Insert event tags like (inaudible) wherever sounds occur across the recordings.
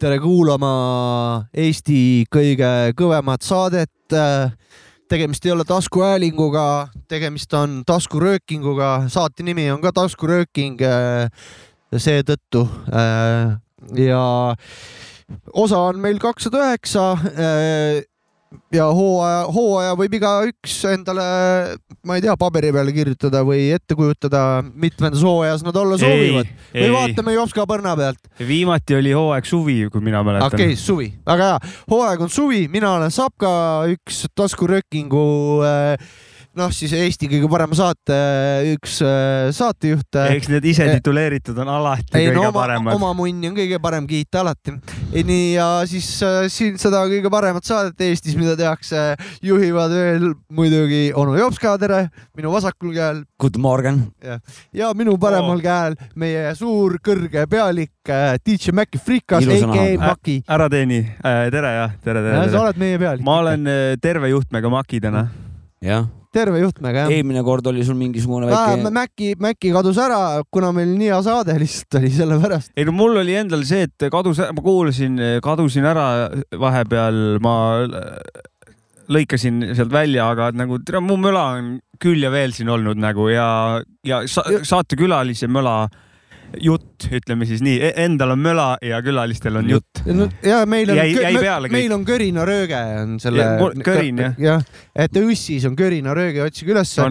tere kuulama Eesti kõige kõvemat saadet. tegemist ei ole taskuhäälinguga, tegemist on taskuröökinguga, saate nimi on ka taskurööking. seetõttu ja osa on meil kakssada üheksa ja hooaja, hooaja võib igaüks endale, ma ei tea, paberi peale kirjutada või ette kujutada, mitmendas hooajas nad olla soovivad. või ei. vaatame Jopska põrna pealt. viimati oli hooaeg suvi, kui mina mäletan. okei okay,, suvi, väga hea. hooaeg on suvi, mina olen Sapka, üks taskuröökingu äh, noh, siis Eesti kõige parema saate üks äh, saatejuht. eks need ise tituleeritud on alati ei, kõige no, oma, paremad. oma munni on kõige parem kiita alati. nii ja siis äh, siin seda kõige paremat saadet Eestis, mida tehakse, juhivad veel muidugi onu Jopska, tere, minu vasakul käel. Good morning. ja, minu paremal oh. käel meie suur kõrge pealik äh, DJ Maci Frikas, AK Maki. ära teeni äh,, tere jah, tere, tere, tere. sa oled meie pealik. ma olen äh, terve juhtmega Maki täna. jah terve juhtmega, jah. eelmine kord oli sul mingisugune väike. Maci, Maci kadus ära, kuna meil nii hea saade lihtsalt oli sellepärast. ei no mul oli endal see, et kadus, ma kuulasin, kadusin ära vahepeal, ma lõikasin sealt välja, aga nagu tere, mu möla on küll ja veel siin olnud nagu ja, ja sa, saatekülalise möla jutt, ütleme siis nii, e-, endal on möla ja külalistel on jutt. no ja meil on, meil on körinarööge on selle. körin jah. jah, et Õssis on körinarööge, otsige ülesse.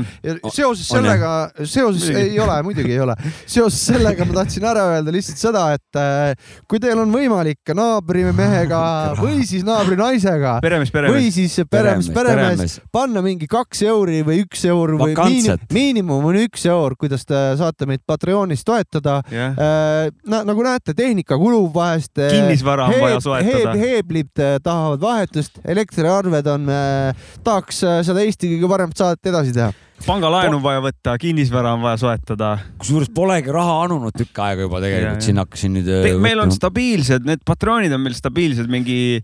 seoses sellega, seoses ei ole, muidugi ei ole. seoses sellega ma tahtsin ära öelda lihtsalt seda, et äh, kui teil on võimalik naabrimehega (laughs) või siis naabrinaisega peremees, peremees. või siis peremees, peremees, panna mingi kaks euri või üks eur või miinim, miinimum on üks eur, kuidas te saate meid Patreonis toetada yeah.. Äh, no nagu näete, tehnika kulub vahest. Äh, kinnisvara on heeb, vaja soetada heeb,. heeblid äh, tahavad vahetust, elektriarved on, tahaks seda Eesti kõige paremat saadet edasi teha pangalaenu on vaja võtta, kinnisvara on vaja soetada. kusjuures polegi raha anunud tükk aega juba tegelikult, siin hakkasin nüüd. meil on stabiilsed, need patroonid on meil stabiilsed, mingi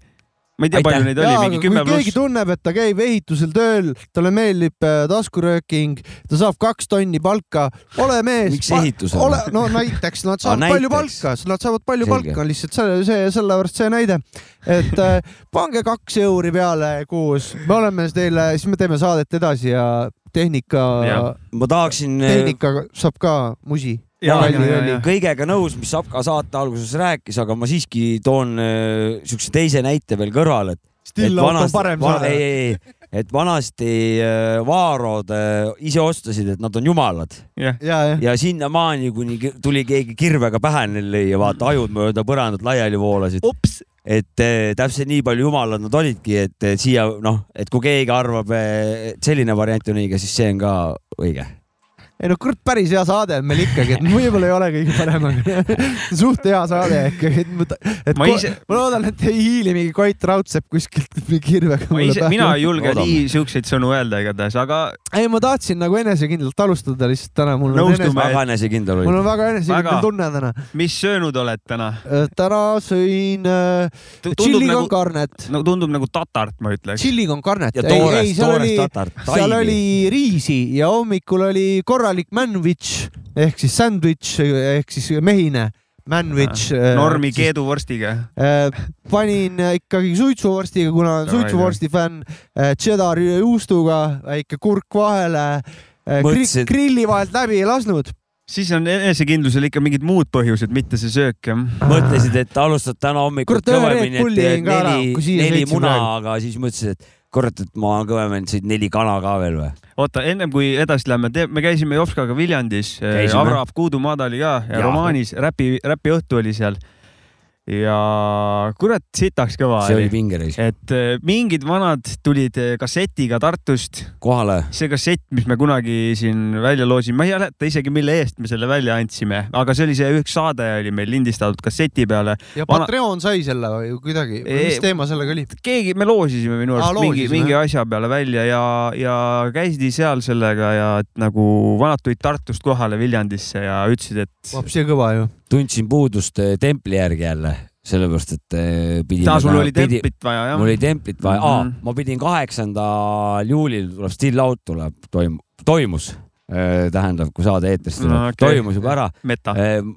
ma ei tea, palju neid oli, mingi kümme pluss. keegi tunneb, et ta käib ehitusel tööl, talle meeldib äh, taskurööking, ta saab kaks tonni palka, ole mees. miks ehitusel? ole, no näiteks nad (laughs) saavad ah, palju palka, nad saavad palju Selge. palka, lihtsalt see, see, sellepärast see näide, et äh, pange kaks euri peale kuus, me oleme teile, siis me teeme saadet edasi ja tehnika. ma tahaksin. Äh, tehnika saab ka musi kõigega nõus, mis Sapka saate alguses rääkis, aga ma siiski toon äh, siukse teise näite veel kõrvale, et. Still-out on parem saada. ei, ei, ei, et vanasti äh, Vaarod äh, ise otsustasid, et nad on jumalad yeah.. ja, ja. ja sinnamaani, kuni tuli keegi kirvega pähe neil ja vaata ajud mööda põrandat laiali voolasid. et äh, täpselt nii palju jumalad nad olidki, et siia noh, et kui keegi arvab, et selline variant on õige, siis see on ka õige ei no kurat, päris hea saade on meil ikkagi, et võib-olla ei ole kõige parem, aga (laughs) suht hea saade ikkagi, et, et ma, ise... ma loodan, et ei hiili mingi Koit Raudsepp kuskilt kirvega. mina ei julge Loodame. nii siukseid sõnu öelda igatahes, aga. ei, ma tahtsin nagu enesekindlalt alustada lihtsalt täna. mul on enese... väga enesekindel oli. mul on väga enesekindel väga... tunne täna. mis söönud oled täna? Äh, täna sõin äh, tšilli nagu, con carnet. no tundub nagu tatart, ma ütleks. tšilli con carnet. ja toorest, toorest tatart. seal oli riisi ja hommikul oli korra korralik manwich ehk siis sandwich ehk siis mehine manwich. Äh, normi keeduvorstiga äh,. panin ikkagi suitsuvorstiga, kuna olen suitsuvorsti fänn äh,. Cheddar juustuga, väike kurk vahele äh,. Mõtlesid... grilli vahelt läbi ei lasknud siis on enesekindlusel ikka mingid muud põhjused, mitte see söök jah. mõtlesid, et alustad täna hommikul kõvemini, et neli, neli muna, aga siis mõtlesid, et kurat, et ma kõvemini sõid neli kana ka veel või? oota, ennem kui edasi läheme, me käisime Jopskaga Viljandis, Avrav Kuudumaad oli ka ja, ja romaanis räpi, räpiõhtu oli seal ja kurat, sitaks kõva see oli pingereis. et äh, mingid vanad tulid äh, kassetiga Tartust. kohale. see kassett, mis me kunagi siin välja loosime, ma ei mäleta isegi, mille eest me selle välja andsime, aga see oli see üks saade oli meil lindistatud kasseti peale. ja Vana... Patreon sai selle või kuidagi e..., mis teema sellega oli? keegi, me loosisime minu arust mingi, mingi asja peale välja ja, ja käidi seal sellega ja nagu vanad tulid Tartust kohale Viljandisse ja ütlesid, et. vapsi kõva ju tundsin puudust eh, templi järgi jälle, sellepärast et eh, pidin. sul oli templit pid, vaja, jah? mul oli templit vaja mm, -hmm. Ma pidin kaheksandal juulil tuleb Still Out tuleb, toim-, toimus tähendab, kui saade eetrisse tuleb No okay., toimus juba ära.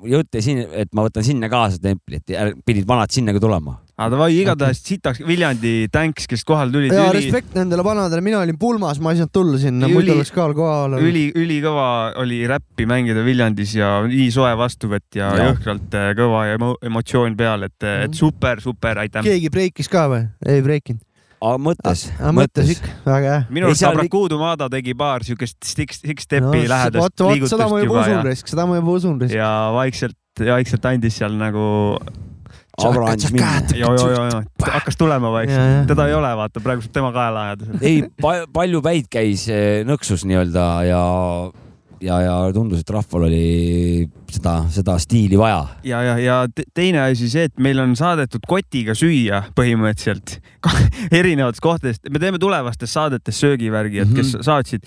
jutt jäi siin, et ma võtan sinna kaasa templi, et pidid vanad sinna ka tulema. Aga davai, igatahes sitaks Viljandi tänks, kes kohale tulid, ja üli, respekt nendele vanadele, mina olin pulmas, ma ei saanud tulla sinna, muidu Üli- oleks ka kohal olnud. üli, ülikõva oli räppi mängida Viljandis ja nii soe vastuvõtt ja, ja. Jõhkralt äh, kõva emo emotsioon peal, et, et Mhm. super, super, aitäh. keegi breikis ka või? ei breikinud. aga mõttes, mõttes ikka, väga hea. minu arust Abrakuudu Maada tegi paar siukest six, six step'i no, lähedast vot, vot seda ma liigutust juba juba usun ja, risk, seda ma juba usun risk. ja vaikselt, vaikselt andis seal nagu Abra andis minna. joo, joo, joo, joo, hakkas tulema Ja, ja. vaikselt, teda ei ole, vaata praegu saab tema kaela ajada. ei pa,, palju päid käis, nõksus nii-öelda ja, ja, ja tundus, et rahval oli seda, seda stiili vaja. ja, ja, ja te- teine asi see, et meil on saadetud kotiga süüa põhimõtteliselt (laughs) erinevatest kohtadest, me teeme tulevastes saadetes söögivärgi, et kes Mhm. saatsid.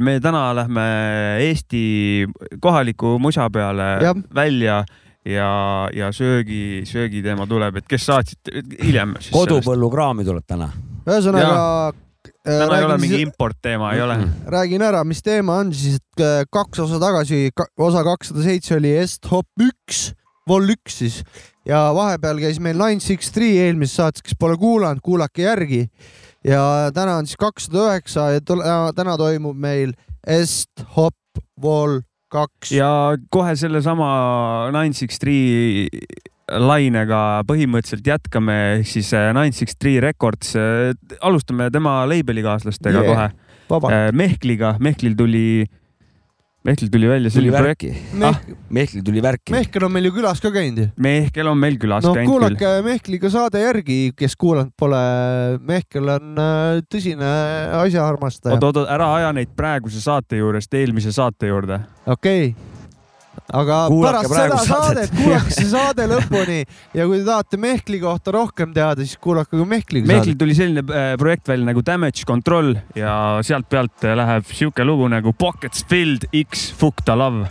me täna lähme Eesti kohaliku musa peale Jah. välja ja, ja söögi, söögiteema tuleb, et kes saatsid hiljem. kodupõllukraami tuleb täna. ühesõnaga. äh, täna ei ole mingi importteema, ei ole. räägin ära, mis teema on siis, et äh, kaks osa tagasi, osa kakssada seitse oli Est-Hop üks, Vol üks siis ja vahepeal käis meil Nine Six Three eelmises saates, kes pole kuulanud, kuulake järgi. ja täna on siis kakssada üheksa ja täna toimub meil Est-Hop Vol kaks. ja kohe sellesama Nine Six Three lainega põhimõtteliselt jätkame, ehk siis äh, Nine Six Three Records, alustame tema label'ikaaslastega Yeah. yeah. kohe. Mehkliga, Mehklil tuli, Mehklil tuli välja tuli selline projekt. värki, Mehk-, Mehklil tuli värki. Mehkel on meil ju külas ka käinud ju. Mehkel on meil külas noh, käinud kuulake Mehkliga saade järgi, kes kuulanud pole. Mehkel on äh, tõsine asjaarmastaja oot,. oot, ära aja neid praeguse saate juurest eelmise saate juurde. okei okay. Aga Kuulake pärast seda saadet. saadet kuulake see saade lõpuni ja kui te tahate Mehkli kohta rohkem teada, siis kuulake ka Mehklil saadet. tuli selline äh, projekt välja nagu Damage Control ja sealt pealt äh, läheb sihuke lugu nagu Pockets Filled X Fuck the Love.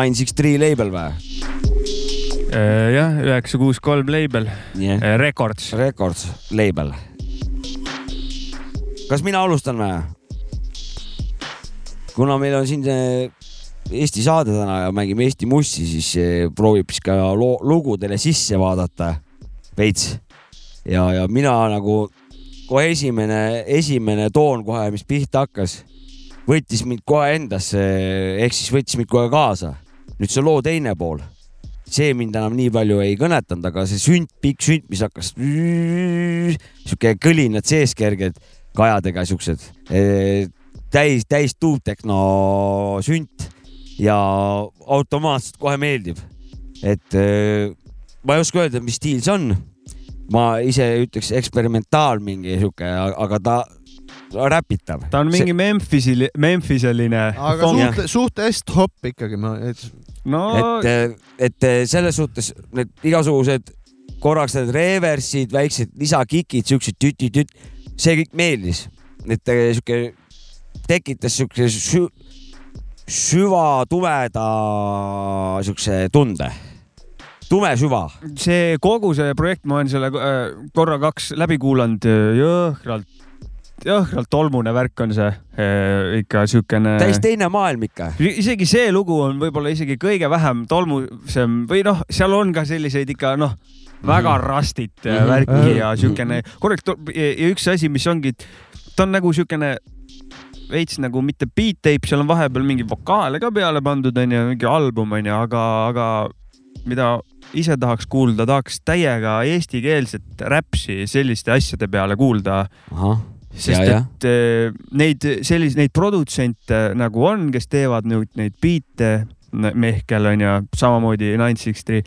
Nine Six Three label või? jah, üheksa, kuus, kolm label, jah, Records. Records label. kas mina alustan või? kuna meil on siin Eesti saade täna ja mängime Eesti mussi, siis proovib siis ka lugudele sisse vaadata veits. ja, ja mina nagu kohe esimene, esimene toon kohe, mis pihta hakkas, võttis mind kohe endasse, ehk siis võttis mind kohe kaasa. Nüüd see loo teine pool, see mind enam nii palju ei kõnetanud, aga see sünt, pikk sünt, mis hakkas, sihuke kõlinad sees kerged kajadega siuksed, täis, täis tuutehno sünt ja automaatselt kohe meeldib. et eh, ma ei oska öelda, mis stiil see on. ma ise ütleks eksperimentaal mingi sihuke, aga ta räpitav. ta on mingi Memphisi, Memphiseline. aga suht, suht est-hop ikkagi ma, no et, et selles suhtes need igasugused korraks need reversid, väiksed lisakikid, siuksed tüti-tüt, see kõik meeldis. et eh, sihuke tekitas siukse sü süvatumeda siukse tunde. tume süva. see kogu see projekt, ma olen selle äh, korra kaks läbi kuulanud, jõhkralt, jõhkralt tolmune värk on see äh, ikka siukene. täis teine maailm ikka. isegi see lugu on võib-olla isegi kõige vähem tolmusem või noh, seal on ka selliseid ikka noh, väga rastit mm Mhm. värki ja siukene korraks ja üks asi, mis ongi, ta on nagu siukene veits nagu mitte beat tape, seal on vahepeal mingi vokaale ka peale pandud, onju, mingi album onju, aga, aga mida ise tahaks kuulda, tahaks täiega eestikeelset räpsi selliste asjade peale kuulda sest Ja, ja. et eh, neid selliseid, neid produtsente nagu on, kes teevad nüüd neid biite, Mehkel on ju, samamoodi Nine Six Three.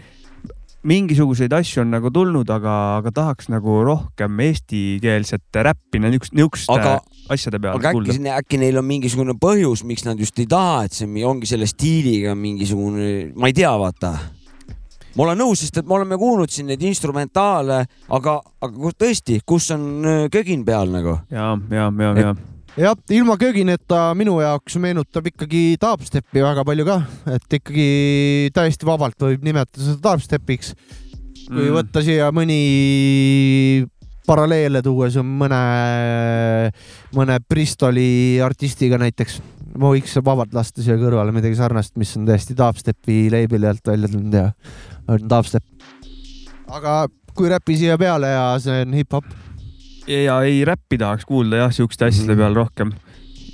mingisuguseid asju on nagu tulnud, aga, aga tahaks nagu rohkem eestikeelset räppi, niisugust, niisuguste aga, asjade peale aga äkki kuulda., äkki neil on mingisugune põhjus, miks nad just ei taha, et see ongi selle stiiliga mingisugune, ma ei tea, vaata. Ma olen nõus, sest et me oleme kuulnud siin neid instrumentaale, aga, aga tõesti, kus on öö, kögin peal nagu? ja, ja, ja, ja jah, ilma kögineta minu jaoks meenutab ikkagi dubstepi väga palju ka, et ikkagi täiesti vabalt võib nimetada seda dubstepiks. kui mm. võtta siia mõni paralleele tuua, siis on mõne, mõne Bristoli artistiga näiteks. ma võiks vabalt lasta siia kõrvale midagi sarnast, mis on täiesti dubstepi label'i alt välja tulnud ja on dubstep. aga kui räpi siia peale ja see on hip-hop. ja ei räppi tahaks kuulda jah, siukeste asjade peal rohkem.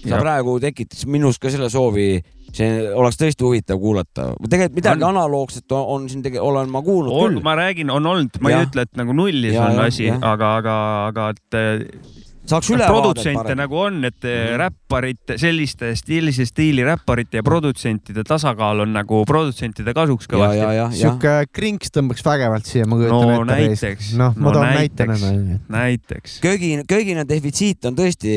sa praegu tekitasid minus ka selle soovi, see oleks tõesti huvitav kuulata. tegelikult midagi On. analoogset on, on siin tege-, olen ma kuulnud on, küll. ma räägin, on olnud, ma Jah. ei ütle, et nagu nullis Ja, on jah, asi, aga, aga, aga et saaks ülevaadet produtsente parem. nagu on, et mm räpparite, selliste stiilise stiili räpparite ja produtsentide tasakaal on nagu produtsentide kasuks kõvasti. sihuke krinks tõmbaks vägevalt siia, ma kujutan No ette. näiteks. noh, ma No toon näiteks. näitena. näiteks. kögin, kögina defitsiit on tõesti,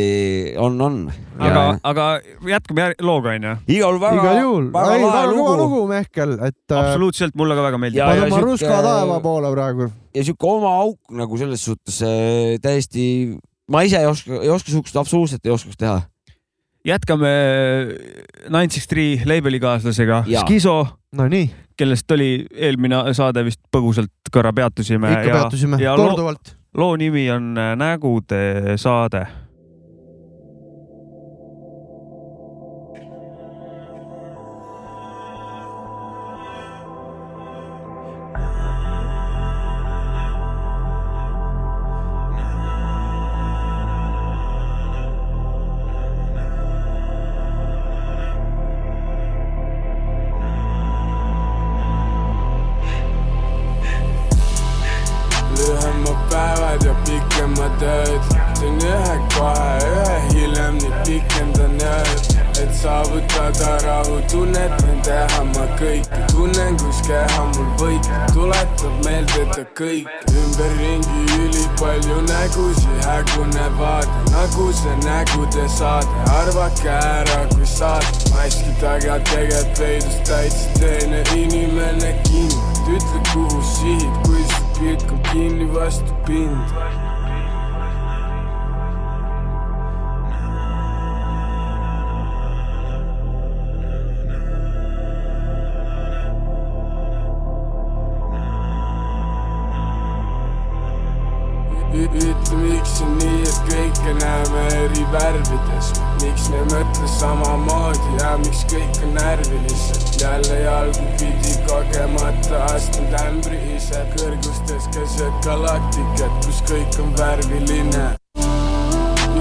on, on. aga, aga jätkame looga onju. igal väga, väga lahe väga kõva lugu lugu, Mehkel, et äh, absoluutselt, mulle ka väga meeldib Ja-. paneme sihuke- ruska taeva poole praegu. ja sihuke oma auk nagu selles suhtes äh, täiesti, ma ise ei oska, ei oska siukest absoluutselt ei oskaks teha. jätkame Nine Six Three label'i kaaslasega. Skiso, Nonii, kellest oli eelmine saade vist põgusalt korra peatusime. ikka peatusime ja loo, korduvalt. loo nimi on äh, Nägude saade kõik. ümberringi ülipalju nägusid, hägune vaade, nagu see nägude saade, arvake ära, kui saad maski taga tegelikult peidus täitsa teine inimene kinni, ütle, kuhu sihid, kui see pilk on kinni vastu pinda. galaktikat, kus kõik on värviline.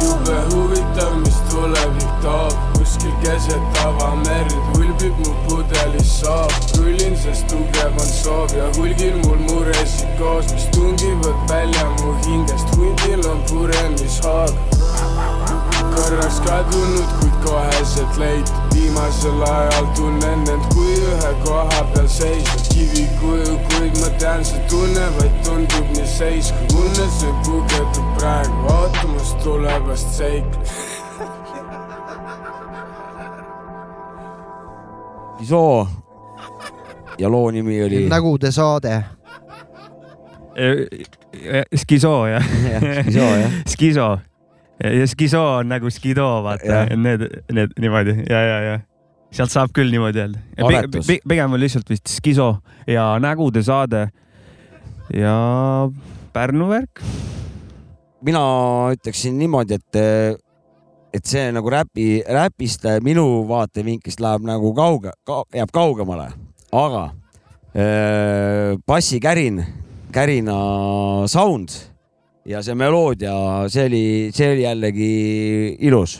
jube huvitav, mis tulevik toob, kuskil keset avamerd hulbib mu pudelis soov. rullin, sest tugev on soov ja hulgil mul muresid koos, mis tungivad välja mu hingest, hundil on puremishoog. korraks kadunud, kuid koheselt leitud, viimasel ajal tunnen end kui ühe koha peal seisnud kivikuju, kuid ma tean, see tunne vaid tundub nii seis, kui unnes ei pugedu praegu ootamas tulevast seiklust. Soo ja loo nimi oli nägude saade. Skiso jah, Soo jah. Skiso. (laughs) Ja Skiso on nagu Skido, vaata. Need, need niimoodi. Ja, ja, ja sealt saab küll niimoodi öelda. Pigem on lihtsalt vist Skiso ja nägude saade ja Pärnu värk. mina ütleksin niimoodi, et, et see nagu räpi, räpist minu vaatevinklist läheb nagu kauge ka,, jääb kaugemale, aga öö, bassikärin, kärina sound ja see meloodia, see oli, see oli jällegi ilus.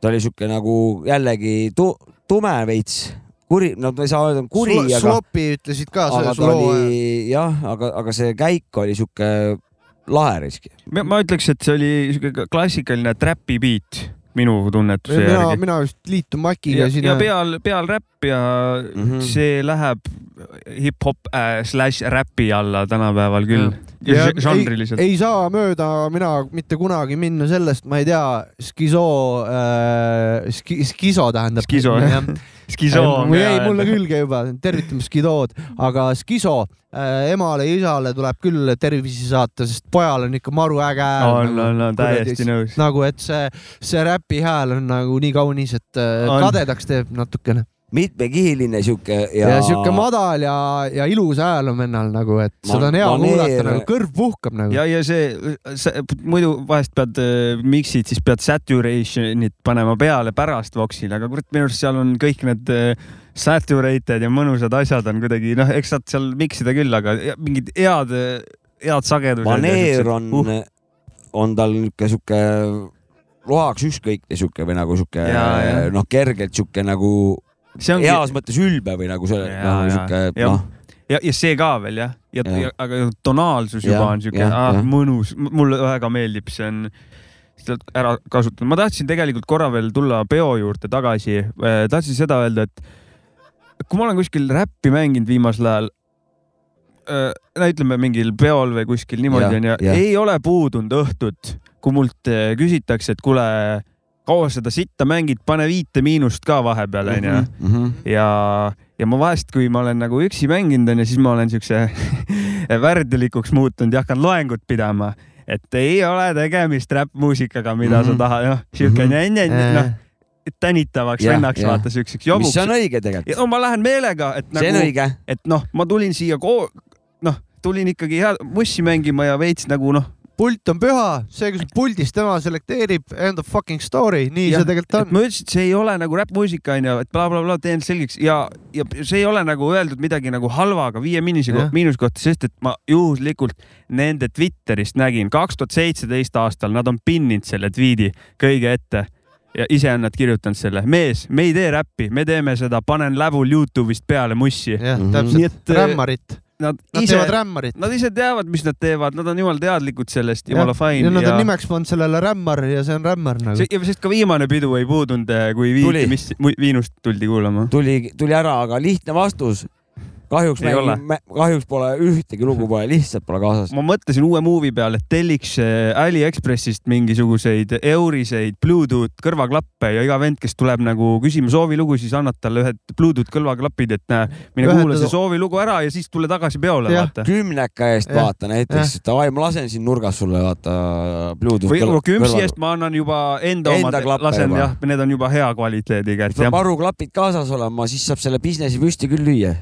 Ta oli sihuke nagu jällegi tu, tume veits, kuri, no ma ei saa öelda kuri, aga, Sloppy ütlesid ka aga selles ta loo ajal. oli jah, aga, aga see käik oli sihuke lahe risk. ma ütleks, et see oli siuke klassikaline trapi beat minu tunnetuse mina, järgi. mina vist liitun Makiga ja, siin ja. peal, peal räpp ja mm. -hmm. see läheb hip-hop äh, slaš räpi alla tänapäeval küll. Ja ja ei, žanriliselt. ei saa mööda mina mitte kunagi minna sellest, ma ei tea, skiso äh,, ski, skiso tähendab. (laughs) Skiso, jah. Skiso jäi mulle külge juba, tervitame Skidood, aga Skiso äh, emale ja isale tuleb küll tervisi saata, sest pojal on ikka maru äge hääl. on, on, on täiesti nõus. nagu, et see, see räpi hääl on nagu nii kaunis, et äh, kadedaks teeb natukene. Mitmekihiline sihuke ja, ja, ja sihuke madal ja, ja ilus hääl on vennal nagu, et Ma- seda on hea kuulata, nagu kõrv puhkab nagu. ja, ja see, see, muidu vahest pead äh, mix'id, siis pead saturation'it panema peale pärast Voxil, aga kurat, minu arust seal on kõik need äh, saturated ja mõnusad asjad on kuidagi noh, eks saad seal mix ida küll, aga mingid head, head sagedused. maneer on uh,, on tal niisugune sihuke lohaks ükskõikne sihuke või nagu sihuke noh, kergelt sihuke nagu ongi heas mõttes ülbe või nagu selle Ja, nagu ja. sihuke Ja. noh, ja, ja see ka veel jah, ja, ja. Ja, aga tonaalsus juba Jah, on siuke ah, mõnus, mulle väga meeldib, see on seda ära kasutada. ma tahtsin tegelikult korra veel tulla peo juurde tagasi. tahtsin seda öelda, et kui ma olen kuskil räppi mänginud viimasel ajal, no ütleme mingil peol või kuskil niimoodi onju, ei ole puudunud õhtut, kui mult eh, küsitakse, et kuule, kaua seda sitta mängid, pane viite miinust ka vahepeal onju mm -hmm. ja, ja ma vahest, kui ma olen nagu üksi mänginud onju, siis ma olen siukse (laughs) värdjalikuks muutunud ja hakkan loengut pidama, et ei ole tegemist räppmuusikaga, mida mm -hmm. Mhm. sa tahad, noh, siuke Mhm. mm noh, tänitavaks Jah, vennaks jah. vaata siukseks mis jobuks. on õige tegelikult, no ma lähen meelega, et nagu, et noh, ma tulin siia ko-, noh, tulin ikkagi head mussi mängima ja veits nagu noh, pult on püha, see, kes puldis tema selekteerib, end of fucking story, nii Jah, see tegelikult et on. ma ütlesin, et see ei ole nagu räppmuusika onju, et blablabla teen selgeks ja, ja see ei ole nagu öeldud midagi nagu halvaga viie miinuse Jah. kohta, miinuse kohta, sest et ma juhuslikult nende Twitterist nägin kaks tuhat seitseteist aastal, nad on pinninud selle tweet'i kõige ette ja ise on nad kirjutanud selle, mees, me ei tee räppi, me teeme seda, panen läbul Youtube'ist peale mussi. jah, Mhm. Täpselt äh, rämmarit, Nad nad ise teevad, rämmarit. nad ise teavad, mis nad teevad, nad on jumala teadlikud sellest, jumala ja fine nad on ja nimeks pannud sellele rämmar ja see on rämmar nagu see, sest ka viimane pidu ei puudunud, kui mis mu- viinust tuldi kuulama. tuli, tuli ära, aga lihtne vastus. Kahjuks Ei ole. mängin, kahjuks pole ühtegi lugu pole, lihtsalt pole kaasas. ma mõtlesin uue movie peale, et telliks äh, Aliekspressist mingisuguseid euriseid Bluetooth kõrvaklappe ja iga vend, kes tuleb nagu küsima soovilugu, siis annad talle ühed Bluetooth kõrvaklapid, et näe, mine Ühendada- kuula see soovilugu ära ja siis tule tagasi peole, vaata. kümneka eest Jah, vaata näiteks, davai, ma lasen siin nurgas sulle vaata Bluetooth või küpsi eest ma annan juba enda Enda omad, klappe lasen juba. jah, need on juba hea kvaliteediga, peab jah. varuklapid kaasas olema, siis saab selle businessi püsti küll lüüa.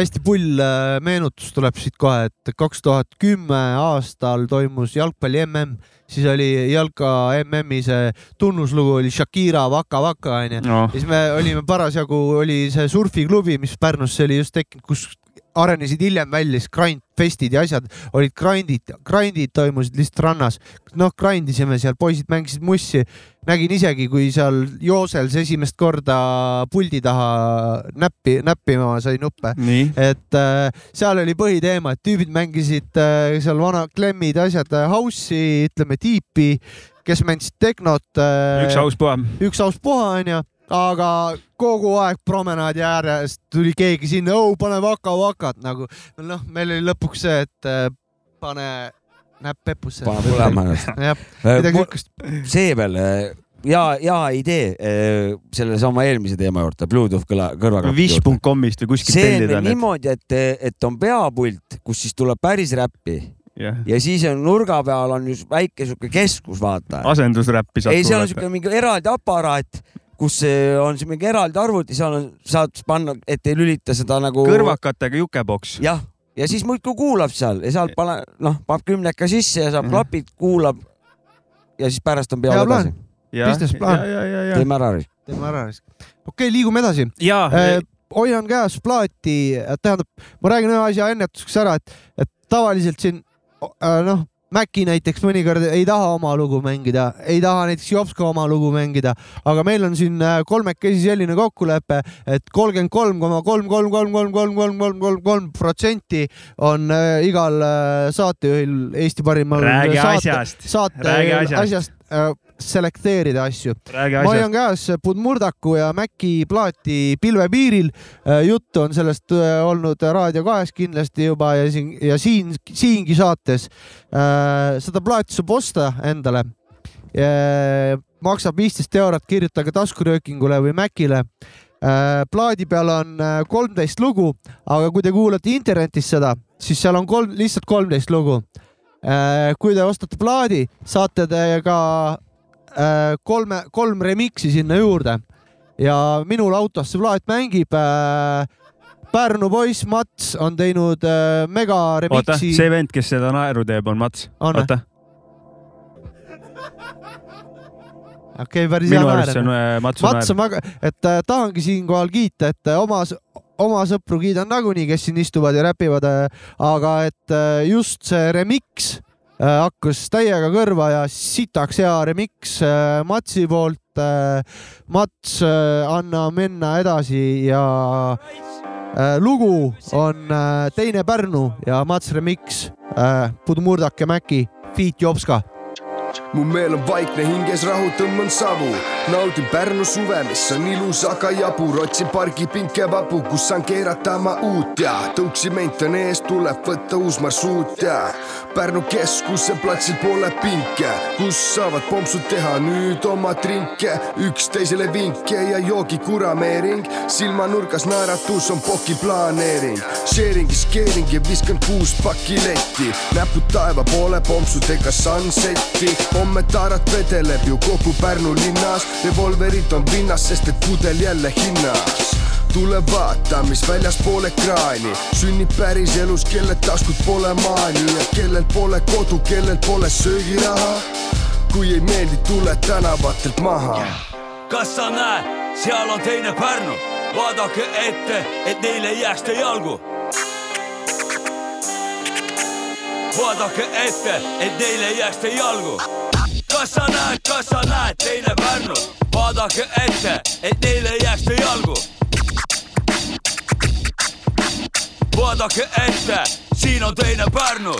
Hästi pull äh, meenutus tuleb siit kohe, et kaks tuhat kümme aastal toimus jalgpalli mm, siis oli jalka MM-i see tunnuslugu oli Shakira Waka Waka onju no. ja siis me olime parasjagu, oli see surfiklubi, mis Pärnusse oli just tekkinud, kus arenesid hiljem välja siis grind festid ja asjad, olid grindid, grindid toimusid lihtsalt rannas. noh, grind isime seal, poisid mängisid mussi. nägin isegi, kui seal Joosels esimest korda puldi taha näppi, näppima sai nuppe. et äh, seal oli põhiteema, et tüübid mängisid äh, seal vana klemmid, asjad, äh, house'i, ütleme, tiipi, kes mängisid tehnot äh,. üks aus puha. üks aus puha onju aga kogu aeg promenaadi äärest tuli keegi sinna, oh pane vaka-vakat nagu noh, meil oli lõpuks see, et äh, pane näpp pepusse. pane põlema ennast. (laughs) jah, midagi siukest. see veel ja, ja idee sellesama eelmise teema juurde, Bluetooth kõla, kõrvaklappi. Wish.com'ist või kuskilt tellida. see on niimoodi, et, et on peapult, kus siis tuleb päris räppi yeah. ja siis on nurga peal on just väike sihuke keskus, vaata. asendusräppi saab. ei, seal on sihuke mingi eraldi aparaat kus on siin mingi eraldi arvuti, seal on, saad panna, et ei lülita seda nagu. kõrvakatega jukeboks. jah, ja siis muudkui kuulab seal ja sealt pane, noh, paneb kümneka sisse ja saab mm -hmm. klapid, kuulab. ja siis pärast on peale edasi. business plaan. teeme ära. teeme ära. okei okay,, liigume edasi. Äh, hoian käes plaati, tähendab, ma räägin ühe asja ennetuseks ära, et, et tavaliselt siin äh, noh Maci näiteks mõnikord ei taha oma lugu mängida, ei taha näiteks Jopska oma lugu mängida, aga meil on siin äh, kolmekesi selline kokkulepe, et kolmkümmend kolm koma kolm, kolm, kolm, kolm, kolm, kolm, kolm, kolm, kolm protsenti on äh, igal äh, saatejuhil Eesti parimal saate, saate asjast, asjast selekteerida asju. ma hoian käes Budmurdaku ja Maci plaati pilvepiiril. Äh, juttu on sellest äh, olnud Raadio kahes kindlasti juba ja siin ja siin siingi saates. Äh, seda plaati saab osta endale. maksab viisteist eurot, kirjutage taskuröökingule või Macile plaadi peal on kolmteist lugu, aga kui te kuulate internetis seda, siis seal on kolm, lihtsalt kolmteist lugu. kui te ostate plaadi, saate te ka kolme, kolm remix'i sinna juurde ja minul autos see plaat mängib äh, Pärnu poiss Mats on teinud äh, mega remix'i. oota, see vend, kes seda naeru teeb, on Mats. oota. okei okay,, päris hea naer. minu arust see on äh, Matsu naer. Mats on väga, et äh, tahangi siinkohal kiita, et äh, oma, oma sõpru kiidan nagunii, kes siin istuvad ja räpivad äh,, aga et äh, just see remix Äh, hakkas täiega kõrva ja sitaks hea remix äh, Matsi poolt. Äh, Mats, anna minna edasi ja lugu on Teine Pärnu ja Mats remix Pudmurdak ja Mäki, Feet Jopska mu meel on vaikne, hinges rahu, tõmban savu, naudin Pärnu suve, mis on ilus, aga jabur, otsin pargipinke vabu, kus saan keerata oma uut. Ja tõuksiment on ees, tuleb võtta uus marsruut ja Pärnu keskuse platsil pole pinke, kus saavad pompsud teha nüüd oma trinke, üksteisele vinke ja joogi kurameering, silmanurgas naeratus on poki planeering, sharing'is keering ja viskan kuus pakki letti, näpud taeva poole pompsudega sunset'i homme taarat vedeleb ju kogu Pärnu linnas, revolverid on pinnas, sest et pudel jälle hinnas. Tule vaata, mis väljaspool ekraani. Sünnib päriselus, kellel taskud pole maani ja kellel pole kodu, kellel pole söögiraha. kui ei meeldi, tule tänavatelt maha. kas sa näed, seal on teine Pärnu, vaadake ette, et neil ei jääks te jalgu vaadake ette, et neil ei jääks te jalgu. kas sa näed, kas sa näed, teine Pärnu, vaadake ette, et neil ei jääks te jalgu. vaadake ette, siin on teine Pärnu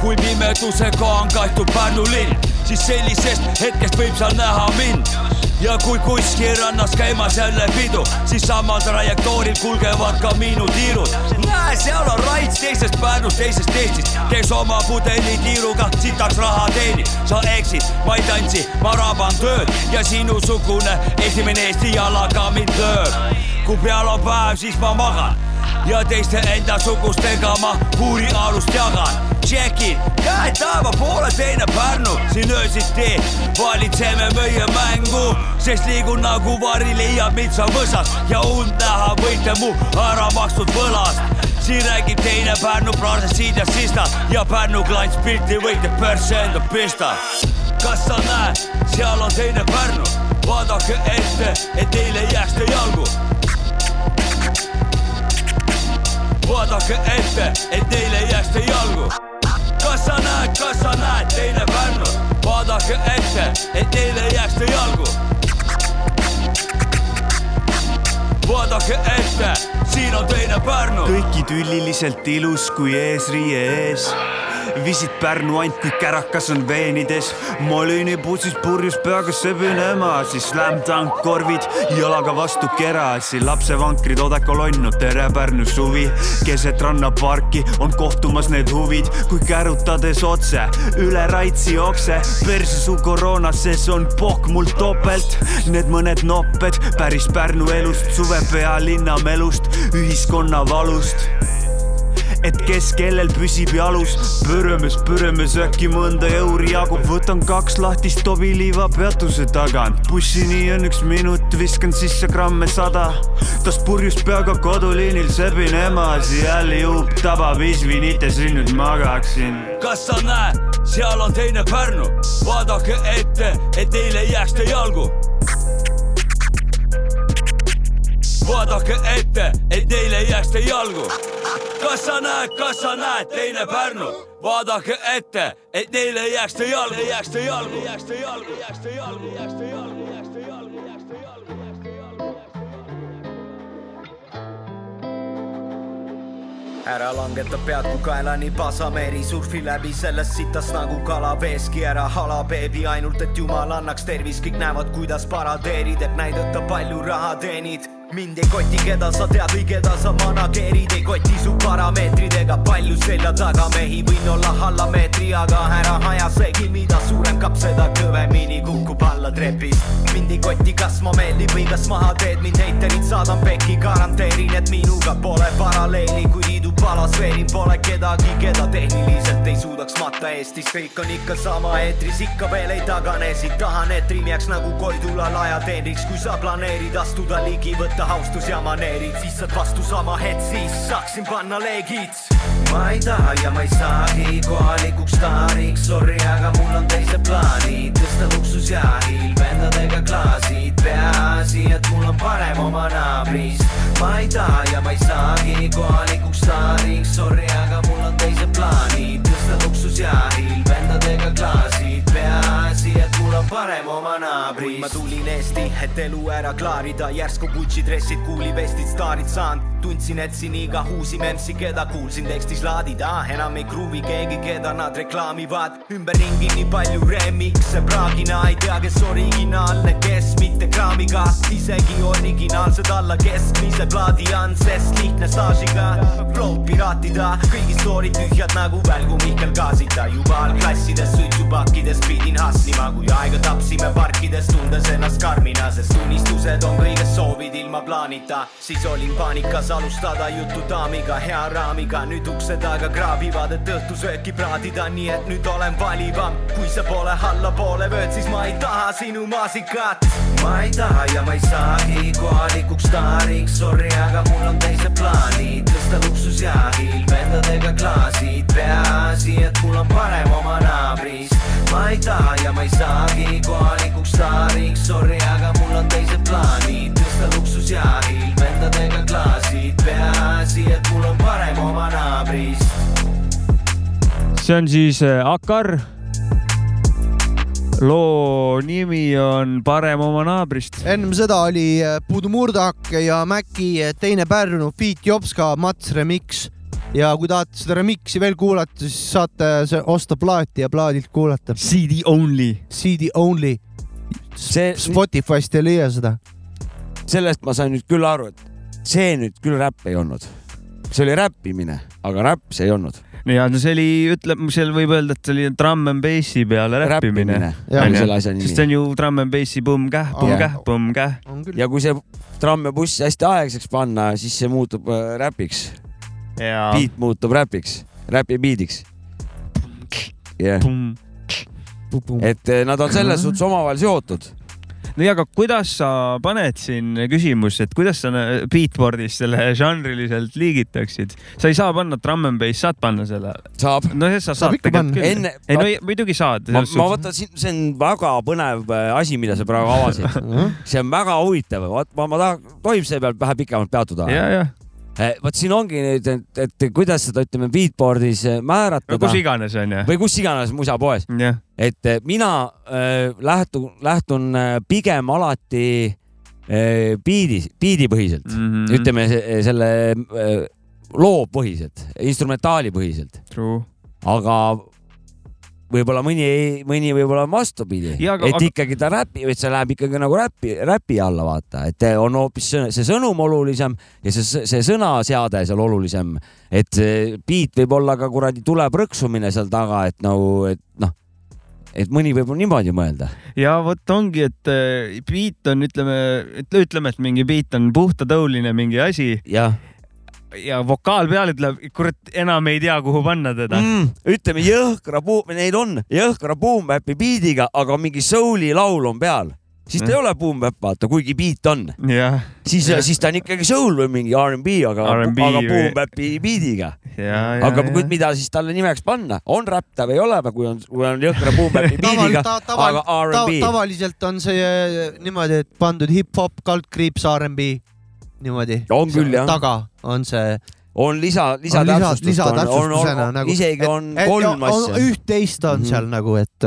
kui pimedusega on kaetud Pärnu linn, siis sellisest hetkest võib seal näha mind ja kui kuskil rannas käimas jälle pidu, siis samal trajektooril kulgevad ka minu tiirud. näe, seal on Raits teisest Pärnust, teisest Eestist, kes oma pudelitiiruga sitaks raha teenib. sa eksid, ma ei tantsi, ma raban tööd ja sinusugune esimene Eesti jalaga mind lööb. kui peal on päev, siis ma magan ja teiste endasugustega ma huurialust jagan. Tšekin, käed taeva poole, teine Pärnu, siin öösiti valitseme meie mängu, sest liigun nagu vari leiab mitsa võsas. Ja und näha võite mu ära makstud võlast. siin räägib teine Pärnu praasest siit ja sistast ja Pärnu klants pilti võite persse enda pista. kas sa näed, seal on teine Pärnu, vaadake ette, et teil ei jääks te jalgu vaadake ette, et teil ei jääks te jalgu kas sa näed, kas sa näed, teine Pärnu, vaadake ette, et teil ei jääks te jalgu. vaadake ette, siin on teine Pärnu. kõik idülliliselt ilus kui eesriie ees viisid Pärnu ant, kui kärakas on veenides. Molini bussis purjus peaga sebinema, siis slam-dunk korvid jalaga vastu kerasi. lapsevankrid odekolonn, tere Pärnu suvi. keset rannaparki on kohtumas need huvid, kui kärutades otse üle Raitsi okse. perse su koroonases on pohk mul topelt. Need mõned nopped päris Pärnu elust, suve pealinna melust, ühiskonna valust et kes kellel püsib jalus. pürõmes, pürõmes äkki mõnda euri jagub, võtan kaks lahtist tobiliiva peatuse tagant. bussini on üks minut, viskan sisse gramme sada. tas purjus peaga koduliinil sebin emasi, jälle juub tabab isvinites, nüüd magaksin. kas sa näed, seal on teine Pärnu, vaadake ette, et teil ei jääks te jalgu vaadake ette, et teil ei jääks te jalgu. kas sa näed, kas sa näed, teine Pärnu, vaadake ette, et neil ei jääks te jalgu, jääks te jalgu, jääks te jalgu, jääks te jalgu, jääks te jalgu, jääks te jalgu, jääks te jalgu, ära langeta pead, kui kaelani pasameeri, surfi läbi sellest sitast nagu kala veeski, ära hala beebi, ainult et jumal annaks tervist, kõik näevad, kuidas paradeerid, et näidata, palju raha teenid mind ei koti, keda sa tead või keda sa manageerid, ei koti su parameetridega, palju selja taga. Mehi, võin olla alla meetri, aga ära aja segi, mida suurem kapp, seda kõvemini kukub alla trepist. mind ei koti, kas ma meeldin või kas maha teed. Mind heiterid, saadan pekki, garanteerin, et minuga pole paralleeli, kui alasfeerin, pole kedagi, keda tehniliselt ei suudaks matta. Eestis, kõik on ikka sama eetris, ikka veel ei tagane. Siit, tahan, et riim jääks nagu Koidulal ajateenriks, kui sa planeerid astuda ligi, võtta austus ja maneerid, siis saad vastu sama hetk, siis saaksin panna leegid. Ma ei taha ja ma ei saagi kohalikuks staariks, sorry, aga mul on teised plaanid, tõsta luksusjaahil, vendadega klaasid, peaasi, et mul on parem oma naabrist. ma ei taha ja ma ei saagi kohalikuks staariks, sorry, aga mul on teised plaanid, tõsta luksusjaahil, vendadega klaasid, peaasi, et mul on parem oma naabrist. ma tulin Eesti, et elu ära klaarida, järsku Gucci dressid, kuulivestid, staarid saanud tundsin, et siin iga uusi memsi, keda kuulsin tekstis laadida, enam ei kruvi keegi, keda nad reklaamivad. ümberringi nii palju remix'e praagina, ei tea, kes originaalne, kes mitte kraamiga, isegi originaalsed alla keskmise plaadi on, sest lihtne staažiga. Flow piraatida, kõigi story'd tühjad nagu välgu Mihkel Gaasita, juba algklassides suitsupakkides pidin hustlima, kui aega tapsime parkides, tundes ennast karmina, sest unistused on kõigest soovid ilma plaanita, siis olin paanikas alustada juttu daamiga, hea raamiga, nüüd ukse taga kraabivad, et õhtusööki praadida, nii et nüüd olen valivam. kui sa pole allapoole vööd, siis ma ei taha sinu maasikat. ma ei taha ja ma ei saagi kohalikuks staariks, sorry, aga mul on teised plaanid, tõsta luksusjaahil, vendadega klaasid, peaasi, et mul on parem oma naabrist. ma ei taha ja ma ei saagi kohalikuks staariks, sorry, aga mul on teised plaanid, tõsta luksusjaahil, vendadega klaasid, peaasi, et mul on parem oma naabrist. see on siis äh, Akar. Loo nimi on Parem oma naabrist. ennem seda oli äh, Puudu Murdak ja Mäki äh, Teine Pärnu, Beat Jopska, Mats remix. ja kui tahate seda remix'i veel kuulata, siis saate see- osta plaati ja plaadilt kuulata. CD only. CD only. see, Spotify'st ei leia seda. sellest ma sain nüüd küll aru, et see nüüd küll räpp ei olnud. See oli räppimine, aga räpp see ei olnud. ja no see oli, ütleb, seal võib öelda, et see oli trumm and bassi peale räppimine. Selle asja sest see on ju trumm and bassi põmm-käh, põmm-käh, põmm-käh. ja kui see tramm ja buss hästi aegsaks panna, siis see muutub äh, räpiks, ja beat muutub räpiks, räpi beat'iks. jah, et eh, nad on selles suhtes omavahel seotud. No ja aga kuidas sa paned siin küsimus, et kuidas sa beatboard'is selle žanriliselt liigitaksid? sa ei saa panna trumm and bass, saad panna selle? saab. no sa Saab saad ikka tegelikult panna. küll. enne, ei no ei- muidugi saad. ma, ma võtan siin, see on väga põnev äh, asi, mida sa praegu avasid. (laughs) see on väga huvitav, vot ma, ma tahan, tohib selle peal vähe pikemalt peatuda? ja, ja, vot siin ongi nüüd, et, et kuidas seda, ütleme, beatboard'is no määratleda kus iganes onju. või kus iganes musapoes, jah, et äh, mina äh, lähtun, lähtun äh, pigem alati äh, biidi, biidipõhiselt mm. -hmm. ütleme se- selle äh, loo põhiselt, instrumentaali põhiselt, aga võib-olla mõni, mõni võib-olla on vastupidi, et aga- ikkagi ta räpi, et see läheb ikkagi nagu räpi, räpi alla, vaata, et on hoopis see, sõnum olulisem ja see, see sõnaseade seal olulisem, et beat võib olla ka kuradi tule prõksumine seal taga, et nagu, et noh, et mõni võib niimoodi mõelda. ja vot ongi, et äh, beat on, ütleme, ütleme, et mingi beat on puhtatõuline mingi asi. Jah ja vokaal peal ütleb, kurat, enam ei tea, kuhu panna teda mm.. mm,. ütleme jõhkra puu, neid on jõhkra boom-bap'i beat'iga, aga mingi soul'i laul on peal, siis ta Mm. ei ole boom-bap, vaata, kuigi beat on jah, siis, siis ta on ikkagi soul või mingi R'n'B, aga, R&B aga või- boom-bap'i beat'iga. ja, aga ja kui,. mida siis talle nimeks panna, on räpp ta või ei ole, kui on, kui on jõhkra boom-bap'i beat'iga, aga R'n'B. tavaliselt on see niimoodi, et pandud hip-hop, kaldkriips, R'n'B niimoodi. On küll, jah. taga on see. on lisa, on lisa, lisatäpsustust, on, on, lisatäpsustusena on nagu. isegi on kolm asja. üht-teist on Mhm. seal nagu, et,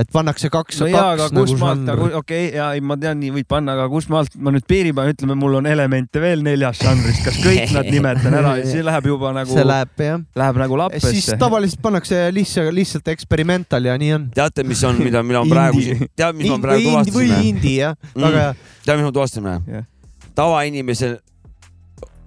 et pannakse kaks, no jaa, aga nagu kus maalt, okei okay,, ja ei, ma tean, nii võib panna, aga kus maalt ma nüüd piiri panen, ütleme, mul on elemente veel neljast žanrist, kas kõik nad (laughs) nimetan ära ja siis läheb juba nagu, see läheb jah. läheb nagu siis lappesse. tavaliselt pannakse lihtsalt, lihtsalt eksperimental ja nii on. teate, mis on, mida, mida ma praegu tead, mis ma või praegu indie, või indie jah, Mm. väga hea. tead, mis me tuvastasime Jah.? Tavainimesel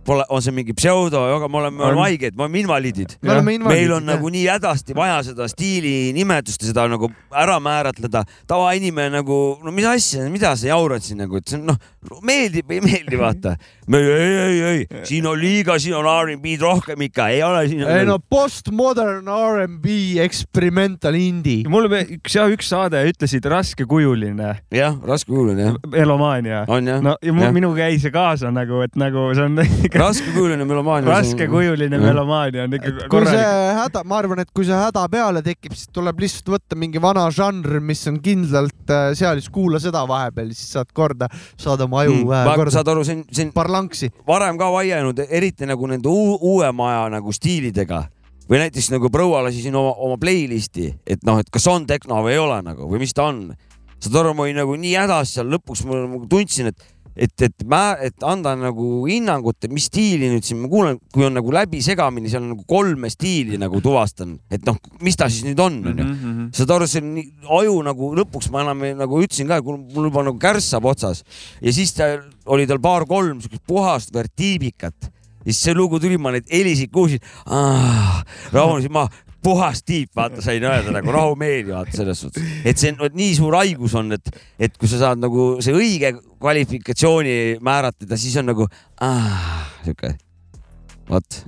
pole, on see mingi pseudo, aga me oleme, me oleme On. haiged, me oleme invaliidid. meil on nagu nii hädasti vaja seda stiili nimetust ja seda nagu ära määratleda. tavainimene nagu, no mis asja, mida sa jaurad siin nagu, et see on noh, meeldib või ei meeldi, vaata. ei, ei, ei, siin on liiga, siin on R'n'B-d rohkem ikka, ei ole siin. ei no postmodern R'n'B experimental indie. mul üks, üks saade, ütlesid raskekujuline jah, raske kuulda jah, elomaania. on jah no ja mu, Jah. minuga jäi see kaasa nagu, et nagu see on (laughs) raskekujuline melomaania. raskekujuline melomaania on ikka kui see korralik. häda, ma arvan, et kui see häda peale tekib, siis tuleb lihtsalt võtta mingi vana žanr, mis on kindlalt äh, seal, siis kuula seda vahepeal, siis saad korda, saad oma aju Mm, äh, korda, saad aru, see on, see on parlanksi. varem ka vaielnud, eriti nagu nende uu, uuema aja nagu stiilidega või näiteks nagu proua lasi siin oma, oma playlist'i, et noh, et kas on tehno või ei ole nagu või mis ta on. saad aru, ma olin nagu nii hädas seal lõpuks ma nagu tundsin, et, et, et mä-, et anda nagu hinnangut, et mis stiili nüüd siin ma kuulen, kui on nagu läbisegamini, seal on nagu kolme stiili nagu tuvastan, et noh, mis ta siis nüüd on, onju Mhm. saad aru, see on nii, aju nagu lõpuks ma enam ei, nagu ütlesin ka, mul juba nagu kärssab otsas. Ja siis ta oli tal paar-kolm siukest puhast vertiibikat. Ja siis see lugu tuli, ma neid helisid kuulsin, rahunesin maha, puhas tiip, vaata, sain öelda nagu rahumeeli, vaata selles suhtes, et see on nii suur haigus on, et, et kui sa saad nagu see õige kvalifikatsiooni määratleda, siis on nagu ah, sihuke, vot.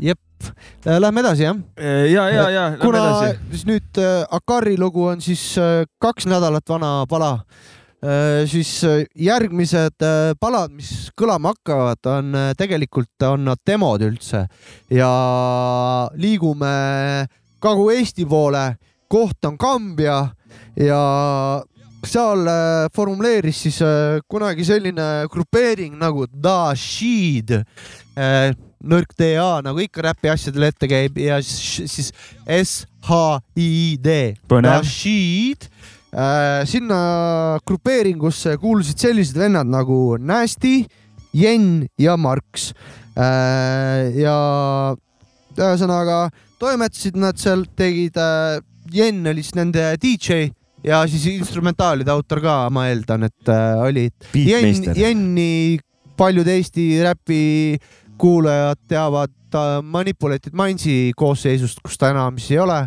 Lähme edasi jah. ja, ja, ja lähme kuna edasi. siis nüüd äh, Akari lugu on siis äh, kaks nädalat vana pala, siis äh, järgmised äh, palad, mis kõlama hakkavad, on äh, tegelikult on nad demod üldse ja liigume Kagu-Eesti poole, koht on Kambja ja seal äh, formuleeris siis äh, kunagi selline grupeering nagu Da Shid äh, nõrk DA nagu ikka räpi asjadel ette käib ja siis, siis S-H-I-D. Põnev. Rashid äh,. sinna grupeeringusse kuulusid sellised vennad nagu Nasty, Jen ja Marks äh,. ja ühesõnaga toimetasid nad seal, tegid äh,, Jen oli siis nende DJ ja siis instrumentaalide autor ka, ma eeldan, et äh, oli. Jen, Beatmeister. Jenni paljud Eesti räpi kuulajad teavad ta Manipulated Mindsi koosseisust, kus ta enam siis ei ole,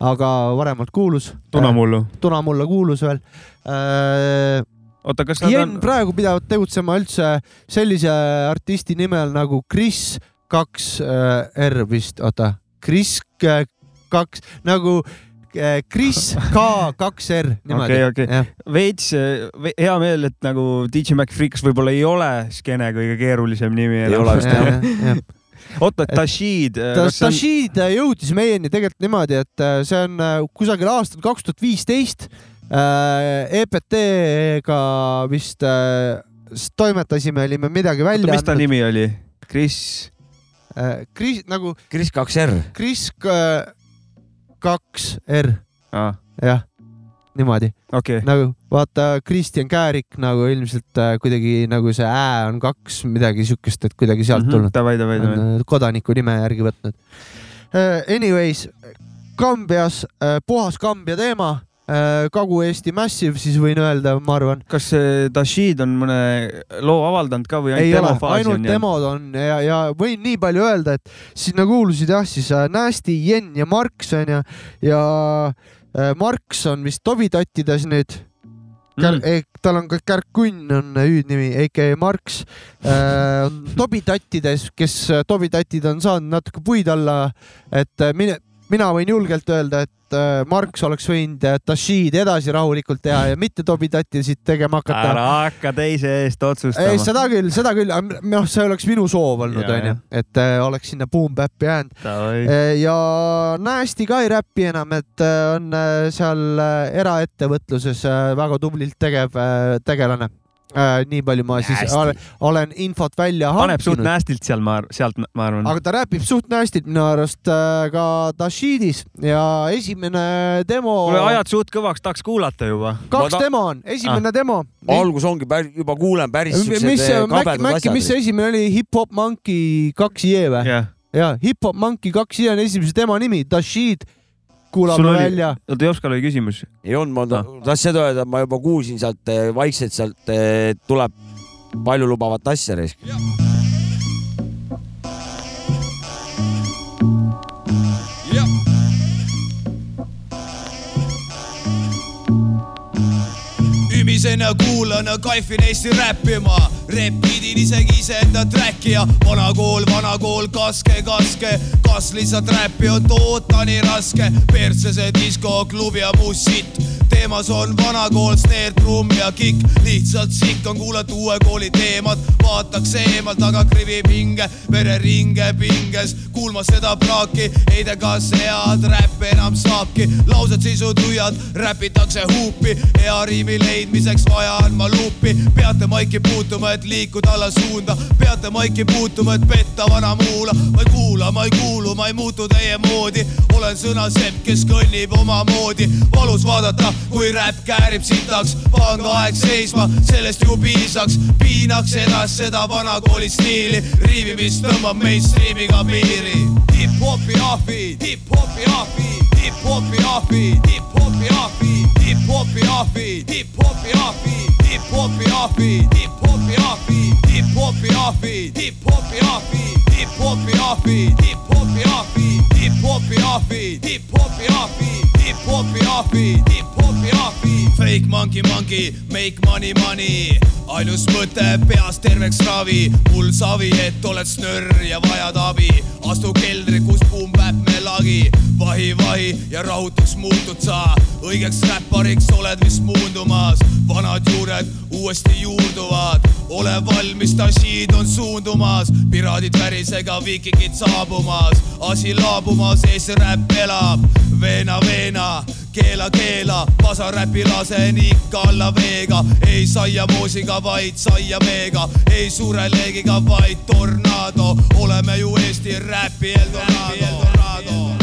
aga varemalt kuulus. Tunamullu. Tunamulla kuulus veel äh,. oota, kas nad Jen on, praegu pidavat tegutsema üldse sellise artisti nimel nagu Chris kaks äh, R vist, oota, Chris äh, kaks nagu äh, Chris K kaks R niimoodi Okei, okei. Veits ve- hea meel, et nagu DJ Mac Freaks võib-olla ei ole skeene kõige keerulisem nimi. Ei ole vist, Jah, oota, Tashid. ta, Tashid jõudis meieni tegelikult niimoodi, et äh, see on äh, kusagil aastal kaks tuhat viisteist EPT-ga vist äh, toimetasime, olime midagi välja mis ta nimi oli? Chris, äh,. Kris nagu Kris kaks R. Kris äh, kaks R, aa, jah, niimoodi okei, nagu vaata Kristjan Käärik nagu ilmselt äh, kuidagi nagu see ä on kaks midagi siukest, et kuidagi sealt tulnud. Mhm, davai, davai, davai. on äh, kodaniku nime järgi võtnud. Anyways, Kambjas, puhas Kambja teema, Kagu-Eesti Massive siis võin öelda, ma arvan. kas see Tashid on mõne loo avaldanud ka või ainult demo, faasi ainult on jäänud? demod on ja, ja võin nii palju öelda, et sinna kuulusid jah, siis äh, Nasty, Jen ja Marks onju ja äh, Marks on vist Tovi tattides nüüd Kär, Mm. tal on ka Kärkunn on hüüdnimi, AK Marks äh,. on Tobi tattides, kes äh, Tobi tatid on saanud natuke puid alla, et äh, mine, mina võin julgelt öelda, et äh, Marks oleks võinud äh, Tashid edasi rahulikult teha ja mitte Tobi tattisid tegema hakata. ära hakka teise eest ei, otsustama. seda küll, seda küll, noh, see oleks minu soov olnud, onju et äh, oleks sinna Boom Bap'i jäänud. Ja Nasty ka ei räpi enam, et on seal eraettevõtluses väga tublilt tegev äh, nii palju ma siis Nasty. olen, olen infot välja paneb suht hankinud. nästilt seal, ma, sealt ma arvan. aga ta räpib suht nästilt minu arust äh, ka Tashidis ja esimene demo, kuule, ajad suht kõvaks, tahaks kuulata juba. kaks ta- demo on, esimene demo. algus ongi päris, juba kuulen päris mis, siuksed Mäkki, kabedad Mäkki, mis see asjad. esimene oli, Hip Hop Monkey kaks J või? jah, ja Hip Hop Monkey kaks J on esimese demo nimi, Tashid. Sul kuulame oli välja,, oota Jopskal oli küsimus. ei olnud, ma Ah. tahtsin seda öelda, ma juba kuulsin sealt eh, vaikselt sealt eh, tuleb paljulubavat asja risk. Ümisen ja kuulan kaifin Eesti räppima. Repidin isegi iseenda track'i ja vana kool, vana kool, kaske, kaske, kas lihtsalt räppi on toota nii raske, persse see disko, klubi ja muu sitt teemas on vana kool, snare, trumm ja kikk, lihtsalt sikk on kuulata uue kooli teemat, vaataks eemalt, aga krivib hinge, vereringe pinges, kuulma seda praaki, ei tea, kas head räppi enam saabki, laused sisutühjad, räpitakse huupi, hea riimi leidmiseks vaja on ma luupi, peate maiki puutuma, et liikuda alla suunda, peate maiki puutuma, et petta vana muula, ma ei kuula, ma ei kuulu, ma ei muutu teie moodi, olen sõnasepp, kes kõnnib omamoodi, valus vaadata, kui räpp käärib sitaks, pange aeg seisma, sellest ju piisaks, piinaks edasi seda vanakooli stiili, riivimist tõmbab mainstreamiga piiri. Hip-hopi ahvid, hip-hopi ahvid, hip-hopi ahvid, hip-hopi ahvid, hip-hopi ahvid, hip-hopi ahvid, hip-hopi ahvid, hip-hopi ahvid, hip-hopi ahvid, hip-hopi ahvid, hip-hopi ahvid, hip-hopi ahvid, hip-hopi ahvid, hip-hopi ahvid, hip-hopi ahvid, hip-hopi ahvid. Fake monkey monkey, make money money, ainus mõte peas terveks ravi, mul savi, et oled snörr ja vajad abi, astu keldri, kus pumbäpp me lagi, vahi, vahi ja rahutuks muutud sa, õigeks räppariks oled vist muundumas, vanad juured uuesti juurduvad, ole valmis, Tashid on suundumas, piraadid värisega, viikingid saabumas, asi laabumas, Eesti räpp elab, veena, veena keela, keela, pasaräpi lasen ikka alla veega, ei saiamoosiga, vaid saiameega, ei suure leegiga, vaid tornado, oleme ju Eesti räpi Eldorado.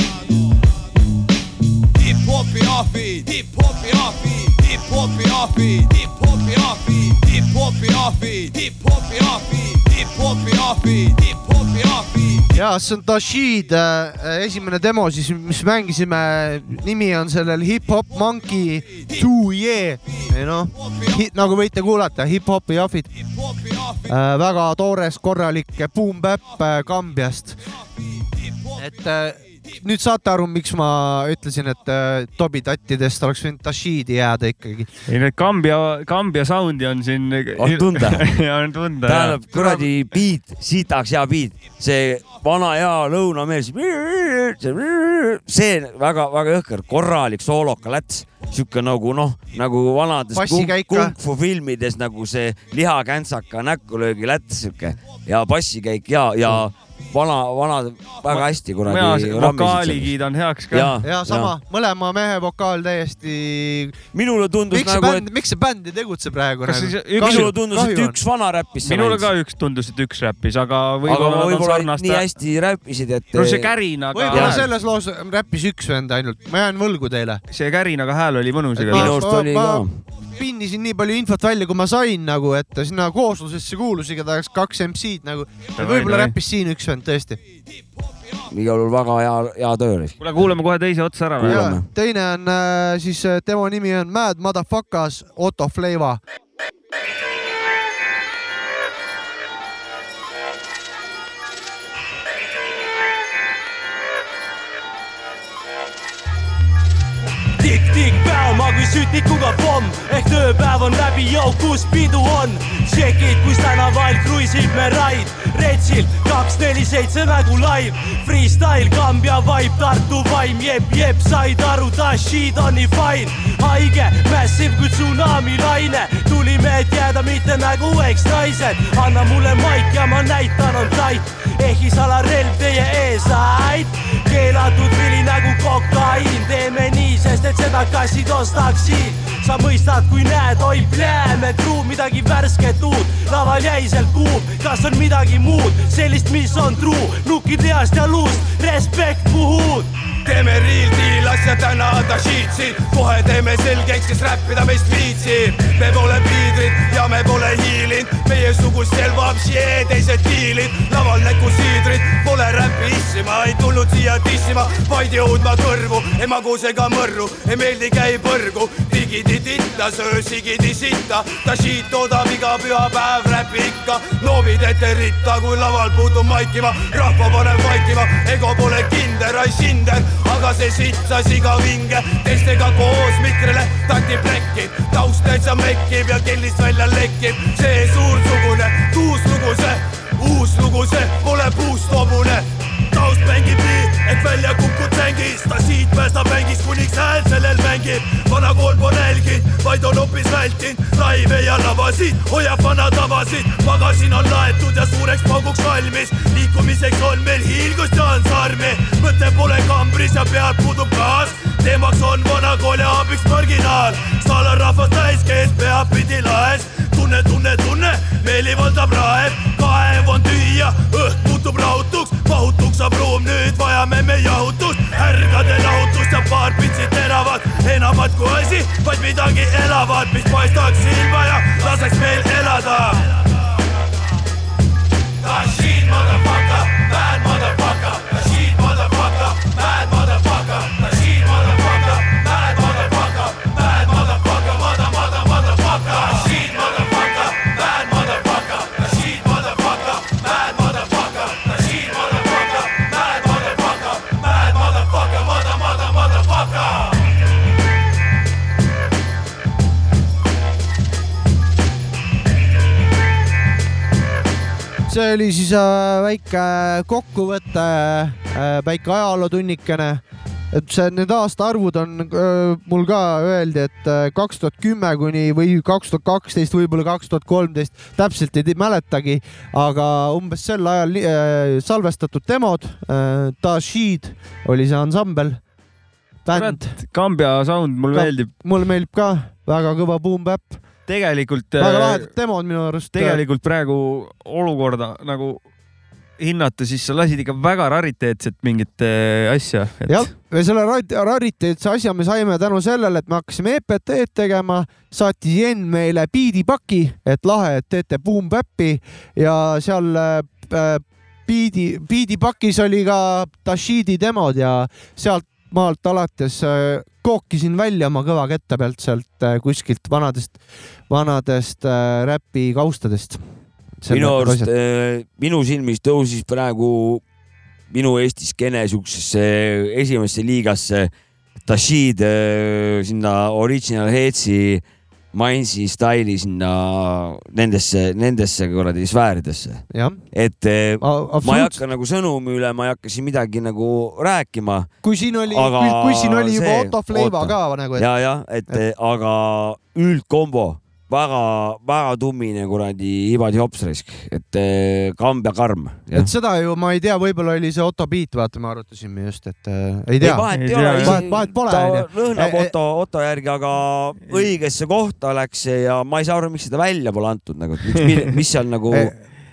Hip-hopi ahvid, hip-hopi ahvid, hip-hopi ahvid, hip-hopi ahvid, hip-hopi ahvid, hip-hopi ahvid, hip-hopi ahvid, hip-hopi ahvid. ja see on Tashid, esimene demo siis, mis mängisime, nimi on sellel Hip Hop Monkey Two Ye ei noh, nagu võite kuulata, hip-hopi jahvid äh,, väga toores, korralik boom-bap äh, Kambiast. et äh, nüüd saate aru, miks ma ütlesin, et äh, Tobi tattidest oleks võinud Tashidi jääda ikkagi. ei need Kambja, Kambja sound'i on siin. On tunda. (laughs) on tunda. tähendab, kuradi beat, sitaks hea beat, see vana hea lõunameel, see väga-väga jõhker, korralik sooloka läts, sihuke nagu noh, nagu vanades kung-fu filmides nagu see lihakäntsaka näkkulöögi läts sihuke ja bassikäik ja, ja vana, vana väga hästi kuradi. vokaali kiidan heaks ka. ja sama, mõlema mehe vokaal täiesti. minule tundus miks see nagu, bänd, miks see bänd ei tegutse praegu Kas nagu siis-? minule tundus, et üks vana räppis. minule ka üks tundus, et üks räppis, aga võib-olla võib-olla sarnast nii. hästi räppisid, et. no see kärinaga võib-olla selles loos räppis üks vend ainult, ma jään võlgu teile. see kärinaga hääl oli mõnus Et minu arust oli ka. Pinnisin nii palju infot välja, kui ma sain nagu, et sinna kooslusesse kuulus igatahes kaks MC-d nagu. võib-olla räppis siin üks vend tõesti. igal juhul väga hea, hea töö oli. kuule, kuulame kohe teise otsa ära teine on äh, siis äh, tema nimi on Mad Motherfuckers Otto Flava. Tikk-tikk päeva kui sütikuga pomm. Ehk tööpäev on läbi, jõu, kus pidu on? tšekid, kus tänaval kruiisib me raid, Retsil kaks, neli, seitse mägu live, freestyle, Kambja vibe, Tartu vaim, jep, jep, said aru, Tashid on nii fine, haige, massive kui tsunami laine, tulime, et jääda, mitte nagu eksnaised, anna mulle maik ja ma näitan, on tait, ehisalarelv teie ees, ait, keelatud vili nagu kokaiin, teeme nii, sest et seda kassid ostaksid. sa mõistad, kui näed, oi plääme, kruub midagi värsket uut, laval jäi seal kuub, kas on midagi muud, sellist, mis on true, nukid lihast ja luust, respekt, puhud teeme real deal asja täna Dashitsi, kohe teeme selgeks, kes räppida meist viitsib. me pole piidrid ja me pole hiilinud, meiesugust selvab šee teised diilid, laval nägu siidrid, pole räppi issima, ei tulnud siia tissima, vaid jõudma kõrvu, emagusega mõrru, ei meeldi käib põrgu, digidititta, söö sigidi sitta, Dashit toodab iga pühapäev räppi ikka, loovid ette ritta, kui laval puutub maikima, rahva paneb vaikima, ego pole kinder, ai sinder, aga see sitsas iga vinge, teistega koos mikrile tati plekkib, taust täitsa mekkib ja kellist välja lekib, see suursugune, uus lugu see, uus lugu see, pole puust hobune taust mängib nii, et välja kukud sängist, ta siit päästab mängist, kuniks hääl sellel mängib. vana kool pole jälginud, vaid on hoopis vältinud laive ja lavasid, hoiab vana tavasid, magasin on laetud ja suureks pauguks valmis. liikumiseks on meil hiilgust ja on sarmi, mõte pole kambris ja pead puudub gaas. teemaks on vana kool ja abiks marginaal, saal on rahvast täis, kes peab pidi laes tunne, tunne, tunne, meeli valdab raev, kaev on tühi ja õhk muutub rahutuks, mahutuks saab ruum, nüüd vajame me jahutust, ärgade lahutust ja paar pitsi teravat, enamat kui asi, vaid midagi elavat, mis paistaks silma ja laseks meil elada. Tashid motherfucker, bad motherfucker, Tashid motherfucker, bad motherfucker, see oli siis äh, väike kokkuvõte äh,, väike ajalootunnikene. et see, need aastaarvud on äh, mul ka öeldi, et kaks tuhat kümme kuni või kaks tuhat kaksteist, võib-olla kaks tuhat kolmteist, täpselt ei mäletagi, aga umbes sel ajal salvestatud demod. Tashid oli see ansambel, bänd, Kambja sound mulle meeldib. mulle meeldib ka, väga kõva boom-bap, tegelikult, väga lahedad demod minu arust. tegelikult praegu olukorda nagu hinnata, siis sa lasid ikka väga rariteetset mingit äh, asja. jah, ja selle rar- rariteetse asja me saime tänu sellele, et me hakkasime EPT-d tegema, saatis Jen meile biidipaki, et lahe, et teete Boom Bap'i ja seal äh, biidi, biidipakis oli ka Tashidi demod ja sealt maalt alates äh, kookisin välja oma kõva kette pealt sealt äh, kuskilt vanadest, vanadest äh, räpi kaustadest. minu arust, minu silmis tõusis praegu minu Eesti skeene siuksesse esimesse liigasse Tashid sinna Original Headsi Mainsi staili sinna nendesse, nendesse kuradi sfääridesse. et äh, ma ei hakka nagu sõnumi üle, ma ei hakka siin midagi nagu rääkima kui siin oli, kui, kui siin oli juba Otto Fleiva ka nagu, et ja, jah, et aga üldkombo väga-väga tummine kuradi Ibadi hopsrisk, et eh, kamb ja karm. et seda ju ma ei tea, võib-olla oli see Otto Beat, vaata, me arutasime just, et äh, ei tea. vahet Ei ole, vahet- vahet pole, onju. lõhnab E- Otto, Otto järgi, aga õigesse kohta läks see ja ma ei saa aru, miks seda välja pole antud nagu, (laughs) mis seal nagu,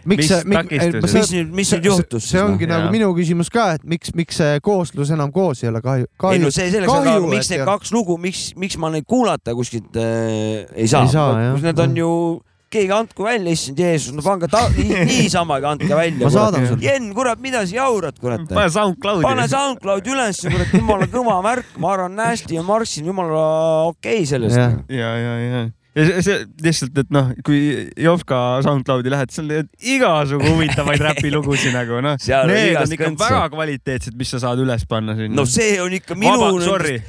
miks Mis see, takistus? mis nüüd, mis nüüd juhtus see ongi siis nagu Jaa. minu küsimus ka, et miks, miks see kooslus enam koos ei ole, kahju, noh? ei no kahju. see selleks, aga kahju, miks need ei- kaks lugu, miks, miks ma neid kuulata kuskilt äh, ei saa, Ei saa, jah. Need on ju, keegi andku välja, issand Jeesus, no pange ta nii, niisamagi andke (laughs) välja. Ma saadan sulle. Jen, kurat, mida sa jaurad, kurat. pane SoundCloudi. pane SoundCloudi üles, kurat, jumala kõva märk, ma arvan, Nasty ja Marsin jumala okei okay sellest Jah.. ja, ja, ja, ja see, lihtsalt, et noh, kui Jopska SoundCloudi lähed, seal on igasugu huvitavaid räpilugusid nagu noh, need on ikka kõntsa. väga kvaliteetsed, mis sa saad üles panna sinna. no see on ikka minu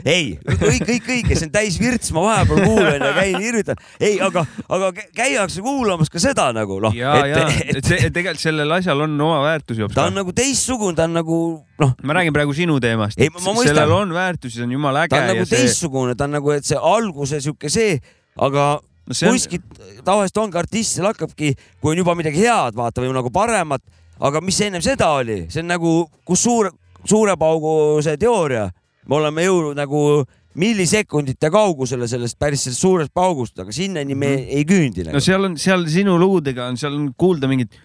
ei, kõik, kõik õige, see on täis virts, ma vahepeal kuulan ja käin irvitan. ei, aga, aga kä- käiakse kuulamas ka seda nagu noh, ja, ja, et see tegelikult sellel asjal on oma väärtus, ta on. nagu teistsugune, ta on nagu noh, ma räägin praegu sinu teemast. Sellel on väärtus, see on jumala äge ta on nagu see, teistsugune, ta on nagu, et see alguse sihuke see, aga no see on, kuskilt tavaliselt ongi artistil hakkabki, kui on juba midagi head, vaata või nagu paremat, aga mis ennem seda oli, see on nagu, kus suure, suure paugu see teooria, me oleme jõudnud nagu millisekundite kaugusele sellest päris sellest suurest paugust, aga sinnani me ei küündi no nagu.. seal on, seal sinu lugudega on, seal on kuulda mingit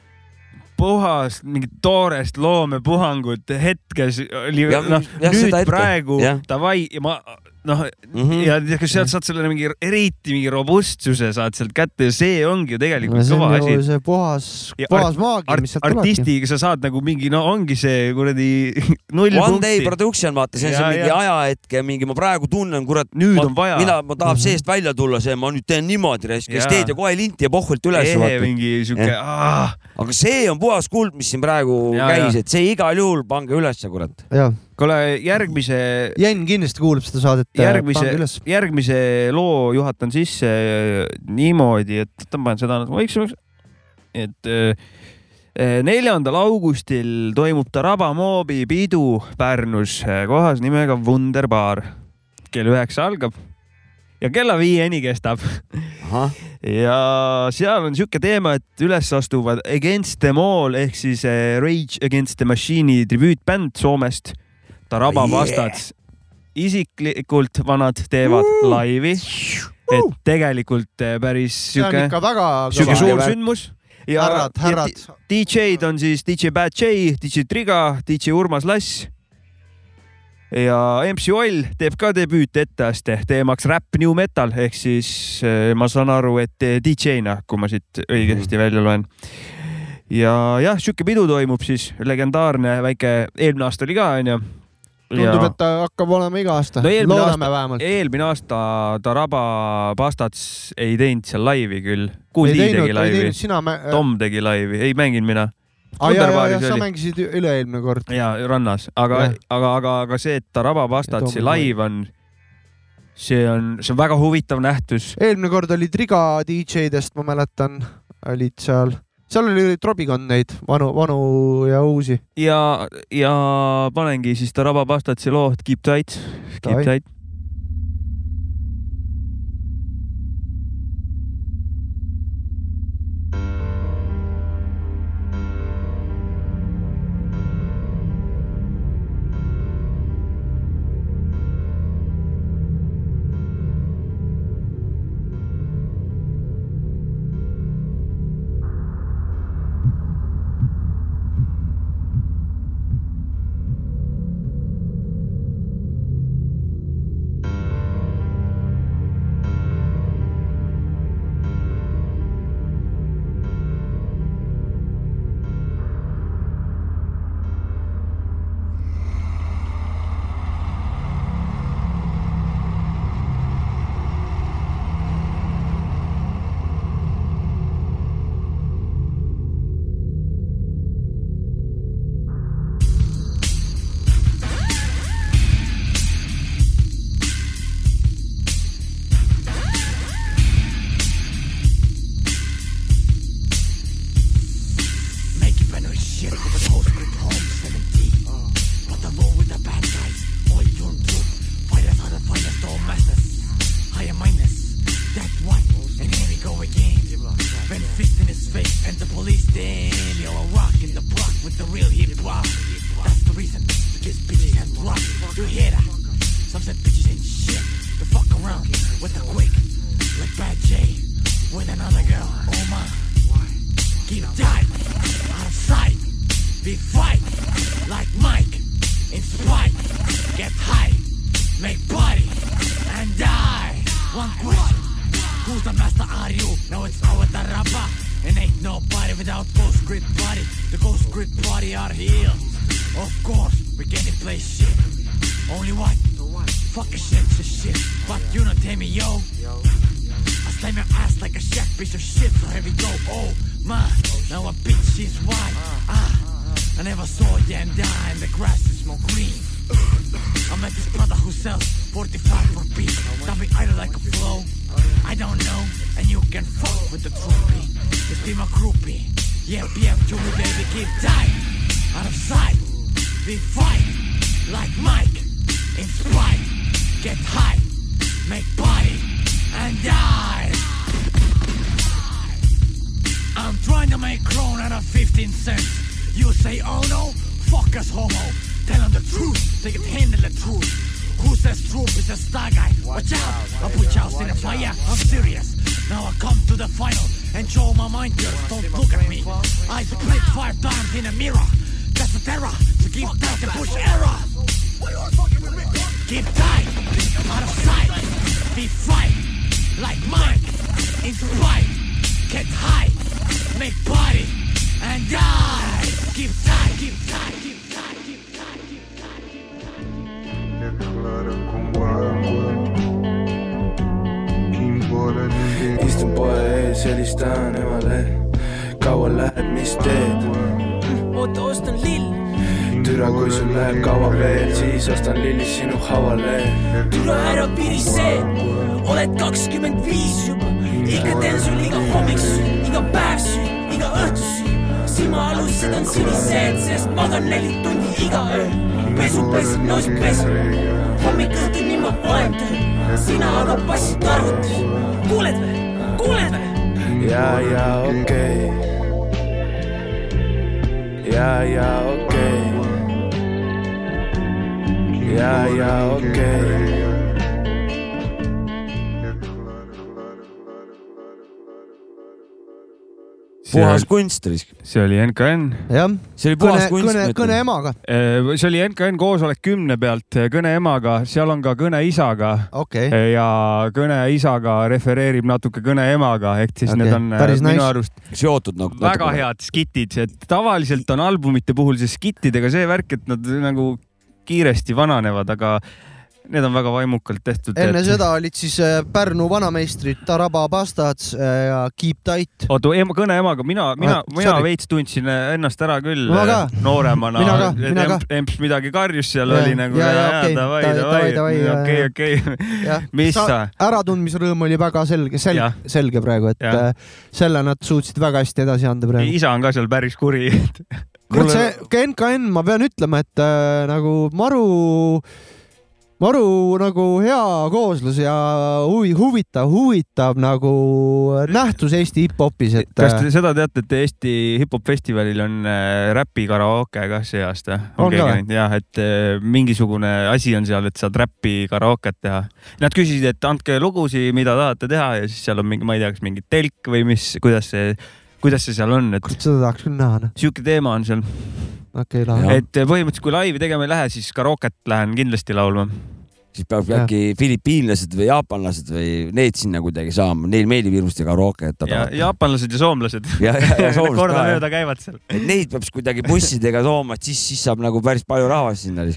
puhast, mingit toorest loomepuhangut hetkes. Oli, noh, nüüd praegu davai ja ma noh mm -hmm. ja kas sealt saad selle mingi eriti mingi robustsuse saad sealt kätte ja see ongi ju tegelikult see kõva asi. see puhas Ja, puhas maagia, mis sealt tulebki. artistiga sa saad nagu mingi, no ongi see kuradi (laughs) null One day punkti. production, vaata, see on Ja, see mingi ja. ajahetk ja mingi ma praegu tunnen, kurat, nüüd on vaja. mina, ma tahab seest välja tulla, see ma nüüd teen niimoodi, raisk, kes Jaa. teed ja kohe linti ja pohvult üles, mingi siuke, aga see on puhas kuld, mis siin praegu Ja, käis, ja. et see igal juhul pange ülesse, kurat. jah, kuule järgmise Jen kindlasti kuulab seda saadet. järgmise, järgmise loo juhatan sisse äh, niimoodi, et tõmban seda nagu väiksemaks. et äh, äh, neljandal augustil toimub Taraba Moobi pidu Pärnus äh, kohas nimega Wunderbar. kell üheksa algab ja kella viieni kestab. ja seal on sihuke teema, et üles astuvad Against them all ehk siis äh, Rage Against the Machine'i tribüütbänd Soomest. Taraba Yeah. Bastards isiklikult vanad teevad laivi, et tegelikult eh, päris sihuke, sihuke suur sündmus. ja härrad, härrad. DJ-d on siis DJ Bad J, DJ Triga, DJ Urmas Lass. ja MC Oll teeb ka debüüt etteaste teemaks Rap New Metal ehk siis eh, ma saan aru, et DJ-na, kui ma siit õigesti välja loen. ja jah, sihuke pidu toimub siis, legendaarne väike, eelmine aasta oli ka onju. tundub, et ta hakkab olema iga aasta No. loodame aasta- vähemalt. eelmine aasta Taraba Bastats ei teinud seal laivi küll. Teinud, tegi ei laivi teinud, sina. Tom tegi laivi, ei mänginud mina. aa ja, ja, ja Wunderbaaris sa mängisid üle-eelmine kord. ja rannas, aga Jah., aga, aga, aga see, et Taraba Bastatsi Tom laiv on, see on, see on väga huvitav nähtus. eelmine kord oli Triga DJ-dest, ma mäletan, olid seal, seal oli trobikond neid vanu, vanu ja uusi. ja, ja panengi siis Taraba Bastatsi loo Keep tight, keep tight. And can fuck with the troopy. Just be my groupie. Yeah, BF to me, baby, keep tight. Out of sight, we fight like Mike. In spite, get high, make party, and die. I'm trying to make crown out of 15 cents. You say, oh no, fuck us homo. Tell them the truth, they can handle the truth. Who says truth is a star guy? Watch out, I'll put you out in the fire. I'm serious. Now I come to the final and show my mind girls. Don't look at me. I split five times in a mirror. That's a terror. So keep tight and push error. Keep tight, out of sight. Be fight like Mike. In spite, get high, make party, and die. Keep tight, keep tight, ees, helistan emale, kaua läheb, mis teed? oota, ostan lill. türa, kui sul läheb kaua veel, siis ostan lillis sinu hauale. türa ära pirise, oled kakskümmend viis juba, ikka teen sul iga hommik süü, iga päev süü, iga õhtu süü. silmaalused on sinised, sest magan neli tundi iga öö. pesu, pesu, nõus pesu, hommik õhtuni ma olen tööl, sina aga passid arvutis. kuuled või, kuuled või? ja, ja okei okay.. ja, ja okei okay.. ja, ja okei okay.. Puhas kunst oli. see oli NKN. see oli kõne puhas, kunst. kõne, kõne emaga. see oli NKN koosolek kümne pealt kõne emaga, seal on ka kõne isaga okei, ja kõne isaga refereerib natuke kõne emaga, ehk siis Okei, need on äh, päris minu nice. arust seotud nagu. väga. head skitid, et tavaliselt on albumite puhul see skittidega see värk, et nad nagu kiiresti vananevad, aga need on väga vaimukalt tehtud. enne seda olid siis äh, Pärnu vanameistrid Taraba Bastards äh, ja Keep Tight. oota, ema, kõne emaga, mina, mina Ah,, mina veits tundsin ennast ära küll Ma ka. nooremana et emps midagi karjus seal Ja, oli nagu ja, ja, okei, davai, davai, davai, davai, ja, okei, ja. okei. mis sa, äratundmisrõõm oli väga selge, selge selge praegu, et äh, selle nad suutsid väga hästi edasi anda praegu. isa on ka seal päris kuri. kurat, see ka NKN, ma pean ütlema, et äh, nagu maru, maru nagu hea kooslus ja huvi, huvitav, huvitav nagu nähtus Eesti hip-hopis, et kas te seda teate, et Eesti hip-hop festivalil on äh, räpi karaoke ka see aasta? On ka või? jah, et äh, mingisugune asi on seal, et saad räpi karooket teha. Nad küsisid, et andke lugusid, mida tahate teha ja siis seal on mingi, ma ei tea, kas mingi telk või mis, kuidas see, kuidas see seal on, et kurat, seda tahaks küll näha, noh. sihuke teema on seal, okei, lahe. et äh, põhimõtteliselt kui laivi tegema ei lähe, siis karooket lähen kindlasti laulma. siis peab äkki filipiinlased või jaapanlased või need sinna kuidagi saama, neil meeldib hirmsasti karooke ja jätta. jaapanlased ja soomlased. ja, ja, ja (laughs) soomlased kordamööda käivad seal. et neid peab siis kuidagi bussidega tooma, et siis, siis saab nagu päris palju rahvast sinna.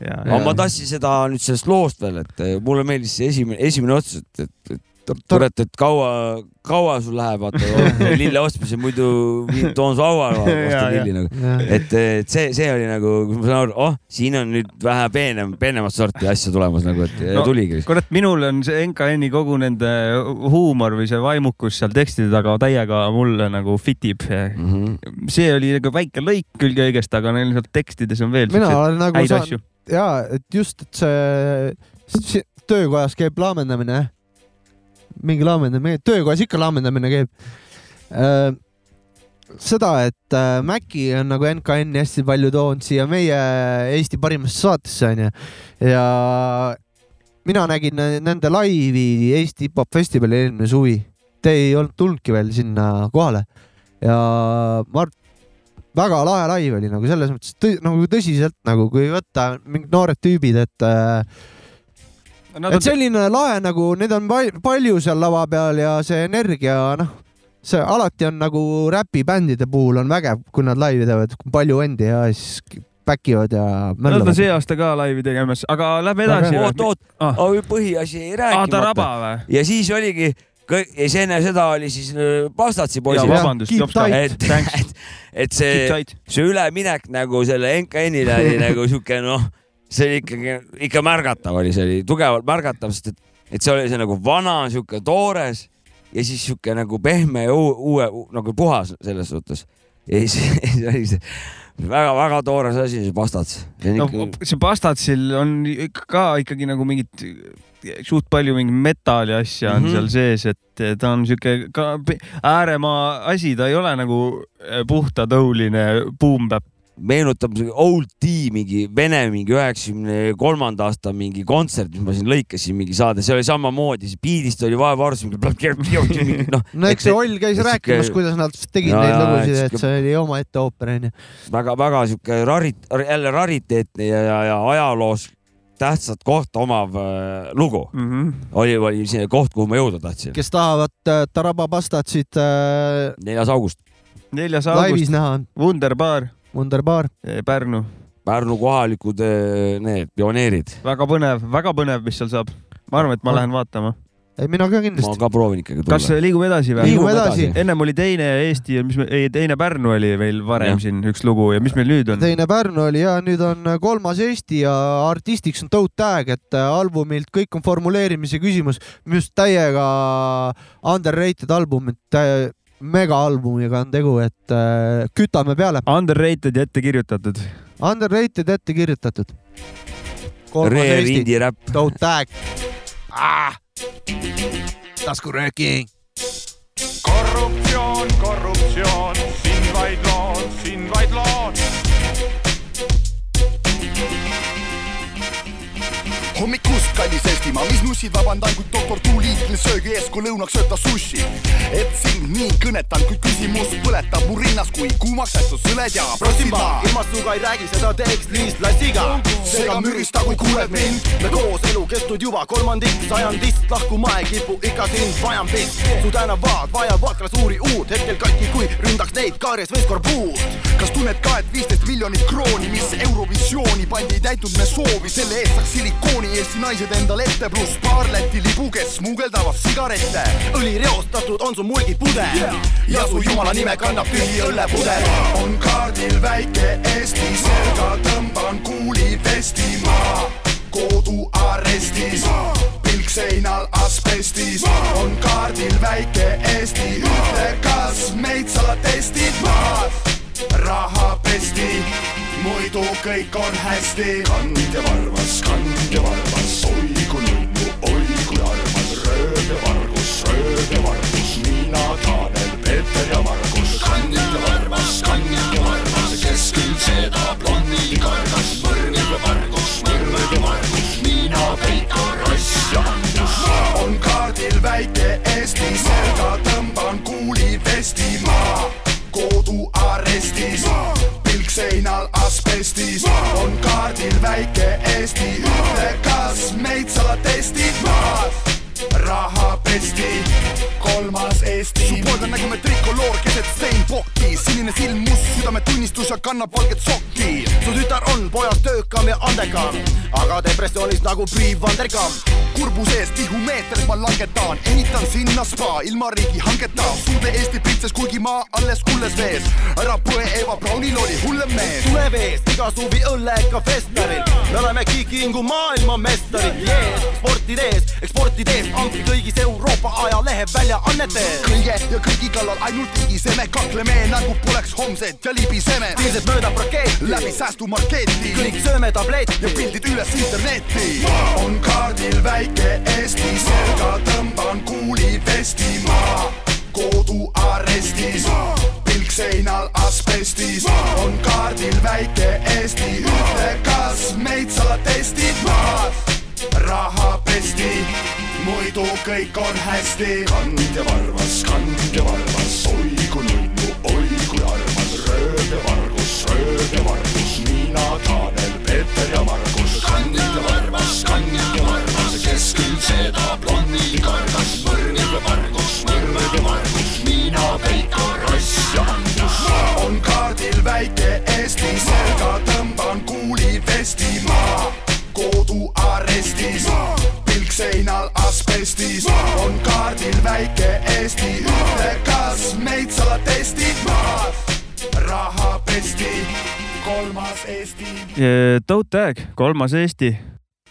ja, aga ma tahtsin seda nüüd sellest loost veel, et eh, mulle meeldis see esimene, esimene otsus, et, et, et kurat, et kaua, kaua sul läheb, (laughs) vaata lille ostmise, muidu toon su ostan ja. lilli nagu. et, et see, see oli nagu, ma saan aru, oh, siin on nüüd vähe peenem, peenemat sorti asja tulemas nagu, et No, tuligi. kurat, minul on see NKN-i kogu nende huumor või see vaimukus seal tekstide taga täiega mulle nagu fit ib. Mm -hmm. see oli nagu väike lõik küll kõigest, aga neil seal tekstides on veel mina olen nagu saan- asju. ja et just, et see, see töökojas käib laamendamine, mingi laamendamine, töökojas ikka laamendamine käib. seda, et äh, Maci on nagu NKN-i hästi palju toonud siia meie Eesti parimasse saatesse onju ja mina nägin nende laivi Eesti hip-hop festivalil eelmine suvi. Te ei olnud tulnudki veel sinna kohale ja ma arvan, väga lahe laiv oli nagu selles mõttes tõ, nagu tõsiselt nagu kui võtta mingid noored tüübid, et äh, Nad et selline lahe nagu, neid on pal- palju seal lava peal ja see energia, noh, see alati on nagu räpibändide puhul on vägev, kui nad laivi teevad, palju vendi ja siis back ivad ja Nad on möllavad. see aasta ka laivi tegemas, aga lähme edasi. oot, oot, põhiasi jäi aa, ta raba rääkimata. või? ja siis oligi, ja see enne seda oli siis äh, Pastatsi poisid. Vabandust, et, (laughs) et, et see see üleminek nagu selle NKN-ile oli nagu sihuke noh, see oli ikkagi, ikka märgatav oli, see oli tugevalt märgatav, sest et, et see oli see nagu vana sihuke toores ja siis sihuke nagu pehme ja uu- uue nagu puhas selles suhtes. ja siis (laughs) siis oli see väga-väga toores asi, see Pastats. no see Pastatsil on ikka ka ikkagi nagu mingit suht palju mingit metalli asja on mm. -hmm. seal sees, et ta on siuke ka ääremaa asi, ta ei ole nagu puhtatõuline boom-bap. Meenutab old tea mingi vene mingi üheksakümne kolmanda aasta mingi kontsert, mis ma siin lõikasin mingi saade, see oli samamoodi, see biidist oli vaevarus mingi. noh, (laughs) no eks see Oll käis rääkimas, kuidas nad tegid Jaa, neid lugusid, et see oli omaette ooper onju. väga-väga sihuke rarit-, jälle rariteetne ja, ja, ja ajaloos tähtsat kohta omav äh, lugu mm. -hmm. oli, oli see koht, kuhu ma jõuda tahtsin. kes tahavad äh, Taraba Pastatsit äh, neljas august. neljas laivis august, näha, Wunderbar, Wunderbar. Pärnu, Pärnu kohalikud äh, need pioneerid. väga põnev, väga põnev, mis seal saab. ma arvan, et ma lähen vaatama. ei, mina ka ma kindlasti. ka proovin ikkagi kas tulla. liigume edasi või? Liigume edasi. ennem oli teine Eesti, mis me, ei teine Pärnu oli veel varem Jah. siin üks lugu ja mis meil nüüd on? teine Pärnu oli ja nüüd on kolmas Eesti ja artistiks on Toad Tag, et albumilt kõik on formuleerimise küsimus, minu arust täiega underrated album, et megaalbumiga on tegu, et äh, kütame peale. Underrated ja ette kirjutatud. Underrated ette kirjutatud. Rare indie räpp. Toad Tag ah!. taskurööking. korruptsioon, korruptsioon, sind vaid loon, sind vaid loon. hommikust, kallis Eestimaa, mis nussid, vabandan, kuid doktor Tuuliitil söögi ees, kui lõunaks sööta sushi. et sind nii kõnetan, kuid küsimus põletab mu rinnas, kui kuumaks läksus õled ja Prosimba, ilma suga ei räägi, seda teeks Liis Lassiga. seega mürista, kui kuuled mind. me koos elu kestnud juba kolmandik sajandist, lahkuma ei kipu ikka sind vajan pist. su tänavad vajavad glasuuri uut, hetkel katki, kui ründaks neid kaares või skorbuut. kas tunned ka, et viisteist miljonit krooni, mis Eurovisiooni pandi, ei täitnud me soovi, selle eest saaks silikooni Eesti naised endale ette, pluss paar Läti libu, kes smugeldavad sigarette. õli reostatud on su mulgipudel yeah. ja su jumala nime kannab tühi õllepudel. on kaardil väike Eesti, selga tõmban kuuli Vestimaa, koduarestis, pilk seinal asbestis. on kaardil väike Eesti, ütle, kas meid sa testid maas? Raha pesti, muidu kõik on hästi. kand ja varvas, kand ja varvas, oi kui nunnu, oi kui armas, rööv ja vargus, rööv ja vargus, Miina, Tanel, Peeter ja Margus. kand ja varvas, kand ja varvas, kes küll seda blonni kargas, mõrv ja vargus, mõrv ja vargus, Miina, Peiko, Ross ja Andrus. on kaardil väike Eesti, selga tõmban kuuli Vestimaa koduarestis, pilk seinal asbestis, on kaardil väike Eesti, ütle, kas meid sa testid maas? Raha pesti, kolmas Eesti. su poeg on nagu me trikoloor keset Steinbocki, sinine silm, must südametunnistus ja kannab valget sokki. su tütar on pojast töökam ja andekam, aga depressioonis nagu Priiv Vanderkam. kurbuse eest tihumeetrit ma langetan, ehitan sinna spa ilma riigihangeta. suude Eesti printsess, kuigi ma alles kulles vees. ära põe, Eva Braunil oli hullem mees. tuleb eest iga suvi õllega festivalil, me oleme Kikingu maailmameisterid, yeah. sportides, eksportides, ampi kõigis Euroopa ajalehe väljaannetes. kõige ja kõigi kallal ainult ligiseme, kakleme nagu poleks homset ja libiseme. ilmselt möödab rakett läbi säästumarketi, kõik sööme tabletti ja pildid üles internetti. on kaardil väike Eesti, selga tõmban kuuli Vestimaa, koduarestis, pilk seinal asbestis on kaardil väike Eesti, kõik on hästi. kand ja varvas, kand ja varvas, oi kui nunnu, oi kui armas, rööv ja vargus, rööv ja vargus, Miina, Tanel, Peeter ja Margus, kand ja varvas, kand ja varvas, kes küll seda blondi kargas, väike Eesti, ütle, kas meid sa testid maas, raha pesti, kolmas Eesti. Don't Tag, kolmas Eesti.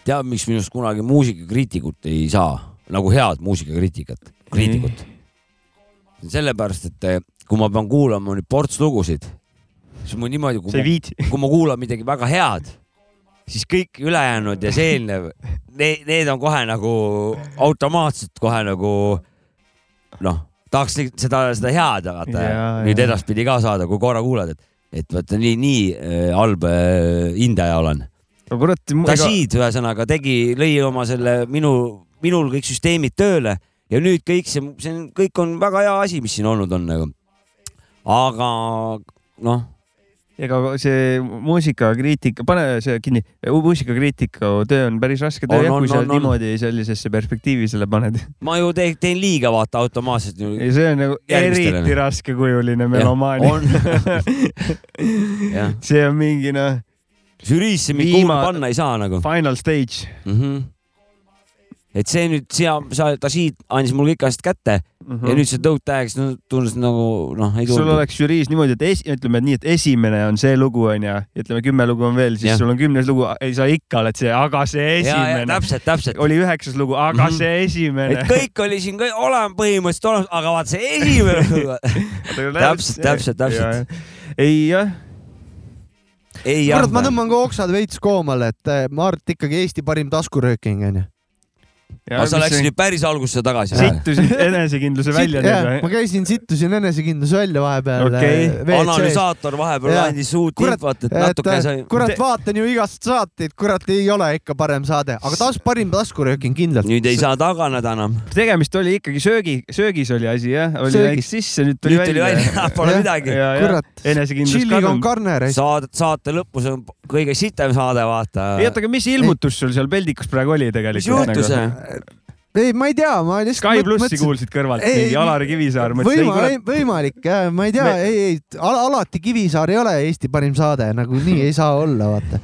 tead, miks minust kunagi muusikakriitikut ei saa, nagu head muusikakriitikat, kriitikut? sellepärast, et eh, kui ma pean kuulama nüüd ports lugusid, siis mul niimoodi, kui ma, kui ma kuulan midagi väga head, siis kõik ülejäänud ja see eelnev, (laughs) need on kohe nagu automaatselt kohe nagu noh, tahaks seda, seda head vaata nüüd edaspidi ka saada, kui korra kuulad, et, et vaata nii, nii äh, halb äh, hindaja olen. Dashid ühesõnaga tegi, lõi oma selle minu, minul kõik süsteemid tööle ja nüüd kõik see, see on, kõik on väga hea asi, mis siin olnud on nagu. aga noh, ega see muusikakriitika, pane see kinni, muusikakriitika töö on päris raske töö On, on, kui sa on, on. niimoodi sellisesse perspektiivi selle paned. ma ju teen, teen liiga vaata automaatselt. ja see on nagu eriti raskekujuline melomaania on. (laughs) Jah. see on mingi noh. žüriisse mind kuulma panna ei saa nagu. Final stage mm. -hmm. Et see nüüd, sa, sa, Dashid andis mulle kõik asjad kätte mm Mhm. -hmm. ja nüüd see Don't Tags, no tundus nagu noh, ei sul tulnud. oleks žüriis niimoodi, et esi, ütleme et nii, et esimene on see lugu onju, ütleme kümme lugu on veel, siis Jah. sul on kümnes lugu, ei sa ikka oled see, aga see ja, ja esimene. täpselt, täpselt. oli üheksas lugu, aga mm Mhm. -hmm. see esimene et. kõik oli siin kõik olema põhimõtteliselt olemas, aga vaat see esimene. (laughs) täpselt, täpselt, täpselt. ei jah, ei jah kurat, ma tõmban ka oksad veits koomale, et eh, ma arvan, et ikkagi Eesti parim taskurööking onju. Aga sa läksid (laughs) nüüd päris algusesse tagasi. sittusid enesekindluse välja jah, nüüd ma käisin, sittusin enesekindluse välja vahepeal. Okei. analüsaator vahepeal andis uut infot, et natuke sai. kurat, vaatan ju igast saateid, kurat ei ole ikka parem saade, aga tas-, parim taskurööking kindlalt. nüüd ei saa taganeda enam. tegemist oli ikkagi söögi, söögis oli asi jah, oli läks sisse, nüüd tuli nüüd tuli välja, (laughs) pole midagi. kurat, enesekindlus tšilliga on karner. saade, saate lõpus on kõige sitem saade, vaata. ei oota, aga mis ilmutus sul seal peldikus praegu oli mis tegelikult? juhtus? ei, ma ei tea, ma lihtsalt. Sky plussi kuulsid kõrvalt, mingi Alari Kivisaar mõtles, ei võima- kurat, võimalik, ma ei tea Me-, ei, ei, alati Kivisaar ei ole Eesti parim saade, nagu nii ei saa olla, vaata.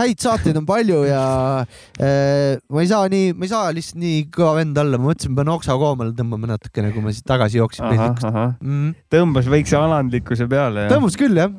Häid saateid on palju ja äh, ma ei saa nii, ma ei saa lihtsalt nii kõva vend olla, ma mõtlesin, pean oksa koomale tõmbama natukene, kui ma siit tagasi jooksin ahah, Mm. tõmbas väikse alandlikkuse peale. tõmbas küll jah,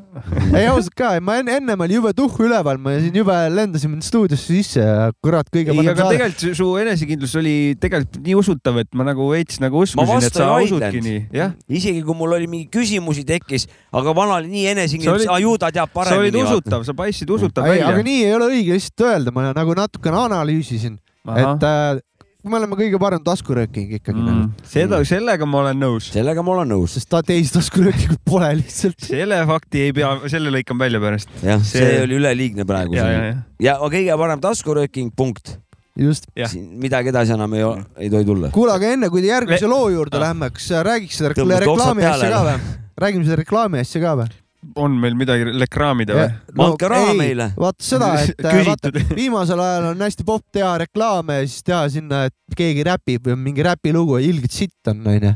ei ausalt ka, ma enne, ennem oli jube tuhhu üleval, ma siin jube lendasin stuudiosse sisse ja kurat, kõige ei, parem aga saade. tegelikult su enesekindlus oli tegelikult nii usutav, et ma nagu veits nagu uskusin, et sa ei usudki nii, jah. isegi kui mul oli mingi küsimusi tekkis, aga vana oli nii olid- aa ju ta teab sa olid paremini. usutav, sa paistsid usutav ei, aga välja. nii ei ole õige lihtsalt öelda, ma nagu natukene analüüsisin, et äh, me oleme kõige parem taskurööking ikkagi mm., Mm, seda, sellega ma olen nõus. sellega ma olen nõus. sest ta teisi taskuröökingut pole lihtsalt. selle fakti ei pea, selle lõikan välja pärast. jah, see See- oli üleliigne praegu. ja, ja, ja. ja kõige parem taskurööking, punkt. just. Midagi edasi enam ei, ei tohi tulla. kuule, aga enne kui järgmise Le- loo juurde lähme, kas sa räägiks seda reklaami asja ka või? räägime seda reklaami asja ka või? on meil midagi reklaamida või? Andke raha meile. vaata seda, (laughs) et äh, vaata (laughs) viimasel ajal on hästi popp teha reklaame ja siis teha sinna, et keegi räpib või on mingi räpilugu ja ilgelt sitt on, onju.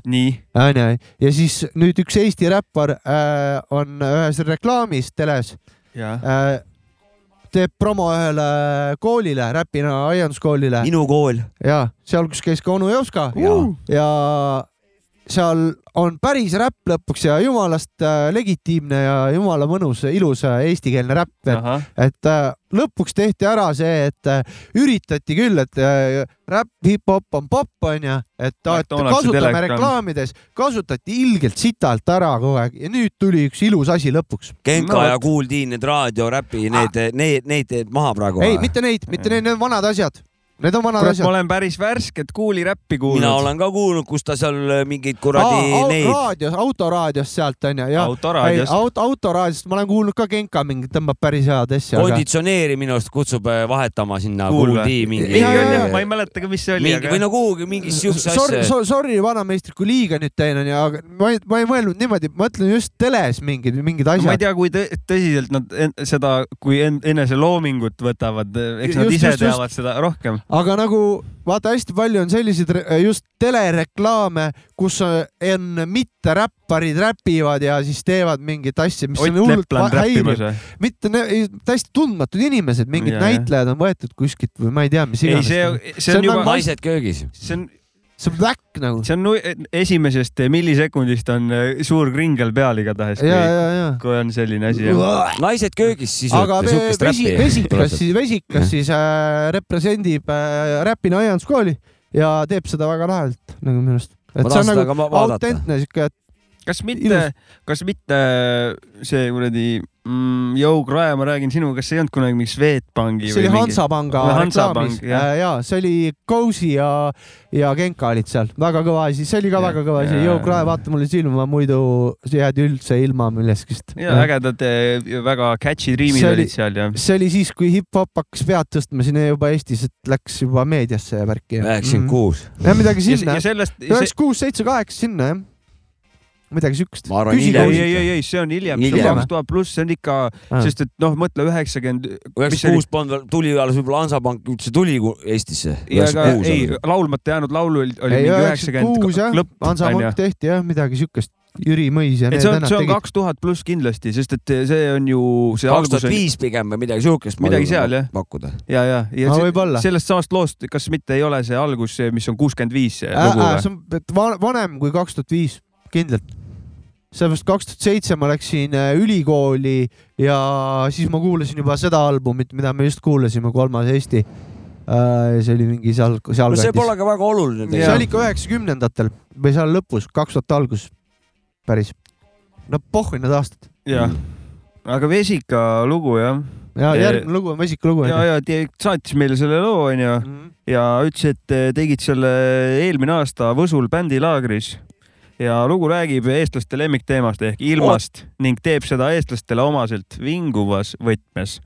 onju, ja siis nüüd üks Eesti räppar äh, on ühes reklaamis teles ja. äh,, teeb promo ühele koolile, Räpina aianduskoolile minu kool. ja seal, kus käis ka onu Jovska Jaa. ja seal on päris räpp lõpuks ja jumalast äh, legitiimne ja jumala mõnus, ilus äh, eestikeelne räpp, et et äh, lõpuks tehti ära see, et üritati küll, et räpp, hip-hop on popp, onju, et, kasutame reklaamides, kasutati ilgelt sitalt ära kogu aeg ja nüüd tuli üks ilus asi lõpuks. Genka No ja Kuul Tiin, need raadio, räpi, need, need, need teed maha praegu. ei, mitte neid, mitte neid, need on vanad asjad. Need on vanad kurat, ma asjad. olen päris värsket kuuliräppi kuulnud. mina olen ka kuulnud, kus ta seal mingeid kuradi neid. raadios, autoraadios sealt onju. Autoraadiost. auto, autoraadiost ma olen kuulnud ka Genka mingi tõmbab päris head asja. konditsioneeri minu arust kutsub äh, vahetama sinna kuuldi mingi. Jaa, jaa, jaa. ma ei mäleta ka, mis see oli, mingi või no kuhugi mingisse siukse Sorry, asja. sorry, vanameistrid, kui liiga nüüd teen onju, aga ma ei, ma ei mõelnud niimoodi, ma mõtlen just teles mingid, mingid ma ei asjad. tea, kui tõ- tõsiselt nad en- seda, kui en- eneseloomingut võtavad, eks nad Just, ise just, just. teavad seda rohkem. Aga nagu vaata, hästi palju on selliseid just telereklaame, kus on mitteräpparid räpivad ja siis teevad mingit asja, mis Ott on hullult häiriv. mitte täiesti tundmatud inimesed, mingid jah. näitlejad on võetud kuskilt või ma ei tea, mis ei, iganes. see, see on juba, naised köögis. see on, see on väkk nagu. see on nu- esimesest millisekundist on äh, suur kringel peal igatahes, kui on selline asi. naised köögis siis aga vesi, vesikas siis, vesikas siis äh, represendib äh, Räpina aianduskooli ja teeb seda väga lahedalt nagu minu arust. et Ma see on nagu autentne siuke, kas mitte, kas mitte see kuradi mm, Joe Krae, ma räägin sinuga, kas see ei olnud kunagi mingi Swedbanki see oli Hansapanga reklaamis jah. ja see oli Cozy ja, ja Genka olid seal, väga kõva asi, see oli ka väga kõva asi, ja- Joe Krae, vaata mulle silma, muidu jääd üldse ilma millestki. ja ägedad, väga catchy dream'id See oli- olid seal ja. see oli siis, kui hip-hop hakkas pead tõstma siin juba Eestis, et läks juba meediasse ja värki. üheksakümmend kuus. jah, midagi ja, sinna ja, sellest, üheksakümmend kuus, seitse, kaheksa sinna jah, midagi siukest. Ei, ei, ei, ei, see on hiljem, see on kaks tuhat pluss, see on ikka, Ah. sest et noh, mõtle üheksakümmend. üheksakümmend kuus veel, tuli alles võib-olla Hansapank üldse tuli Eestisse. ei, laulmata jäänud laulu oli, oli ei, mingi üheksakümmend kuus jah Hansapank tehti jah, midagi siukest, Jüri Mõis ja need see on, vennad see on tegid. kaks tuhat pluss kindlasti, sest et see on ju see kaks tuhat on viis pigem või midagi siukest. Midagi seal, jah. pakkuda. ja, ja, ja see, sellest samast loost, kas mitte ei ole see algus, mis on kuuskümmend viis see lugu äh, või? see on vanem kui kaks tuhat viis, kindlalt. Sellepärast kaks tuhat seitse ma läksin äh, ülikooli ja siis ma kuulasin juba seda albumit, mida me just kuulasime, Kolmas Eesti. see oli mingi seal, no see pole ka väga oluline see oli ikka üheksakümnendatel või seal lõpus, kaks tuhat algus, päris. no pohhui need aastad. jah, aga Vesika lugu jah. ja järgmine lugu on Vesika lugu. ja, ja saatis meile selle loo onju ja ütles, et eh, tegid selle eelmine aasta Võsul bändilaagris ja lugu räägib eestlaste lemmikteemast ehk ilmast ning teeb seda eestlastele omaselt vinguvas võtmes.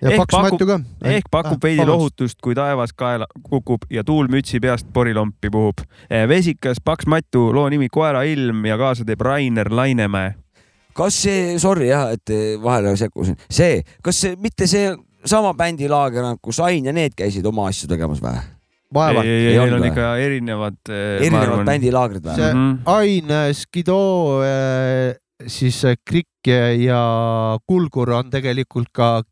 ja ehk Paks pakub- Matu ka. ehk pakub veidi lohutust, kui taevas kaela kukub ja tuul mütsi peast porilompi puhub. vesikas Paks Matu, loo nimi Koera ilm ja kaasa teeb Rainer Lainemäe. kas see, sorry jah, et vahele sekkusin, see, kas see mitte see sama bändilaager, kus Ain ja need käisid oma asju tegemas või? vaevalt. ei, ei, Ei neil on ikka erinevad. erinevad bändilaagrid või? see Mhm. Ain, Skido, siis äh, Krikk ja Kulgur on tegelikult ka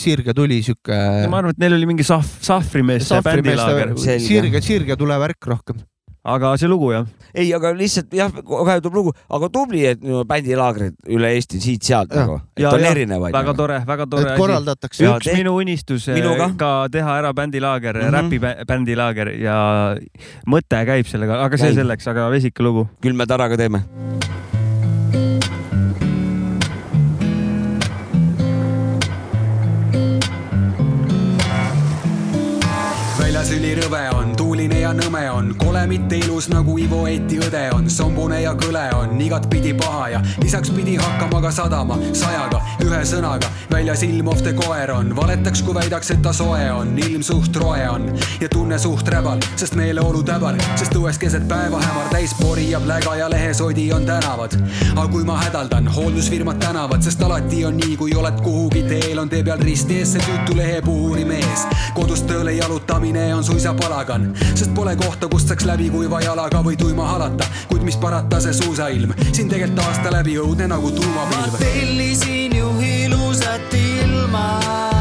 Sirge tuli sihuke. ma arvan, et neil oli mingi sahv, sahvrimeeste bändilaager. Sirge, Sirge tulevärk rohkem. Aga see lugu jah, ei, aga lihtsalt jah, kohe tuleb lugu, aga tubli, et bändilaagrid üle Eesti siit-sealt nagu, et Ja, on ja, erinevaid. väga tore, väga tore et korraldatakse. Ja üks tehk- minu unistus eh, Minu ka. teha ära bändilaager mm. -hmm. räpi bändilaager ja mõte käib sellega, aga see Käib. selleks, aga vesika lugu. küll me Taraga teeme. Ülirõve on, tuuline ja nõme on, kole mitte ilus nagu Ivo Eeti õde on, sombune ja kõle on, igatpidi paha ja lisaks pidi hakkama ka sadama sajaga, ühe sõnaga, väljas ilmovte koer on, valetaks, kui väidaks, et ta soe on, ilm suht roe on ja tunne suht räbal, sest meeleolu täbar, sest õues keset päeva hämar täis pori ja pläga ja lehesodi on tänavad. aga kui ma hädaldan, hooldusfirmad tänavad, sest alati on nii, kui oled kuhugi teel, on tee peal risti ees see tüütu lehepuhuri mees. kodust tööle jalutamine on suisa palagan, sest pole kohta, kust saaks läbi kuiva jalaga või tuima halata, kuid mis parata, see suusailm siin tegelikult aasta läbi õudne nagu tuumapilv. tellisin ju ilusat ilma.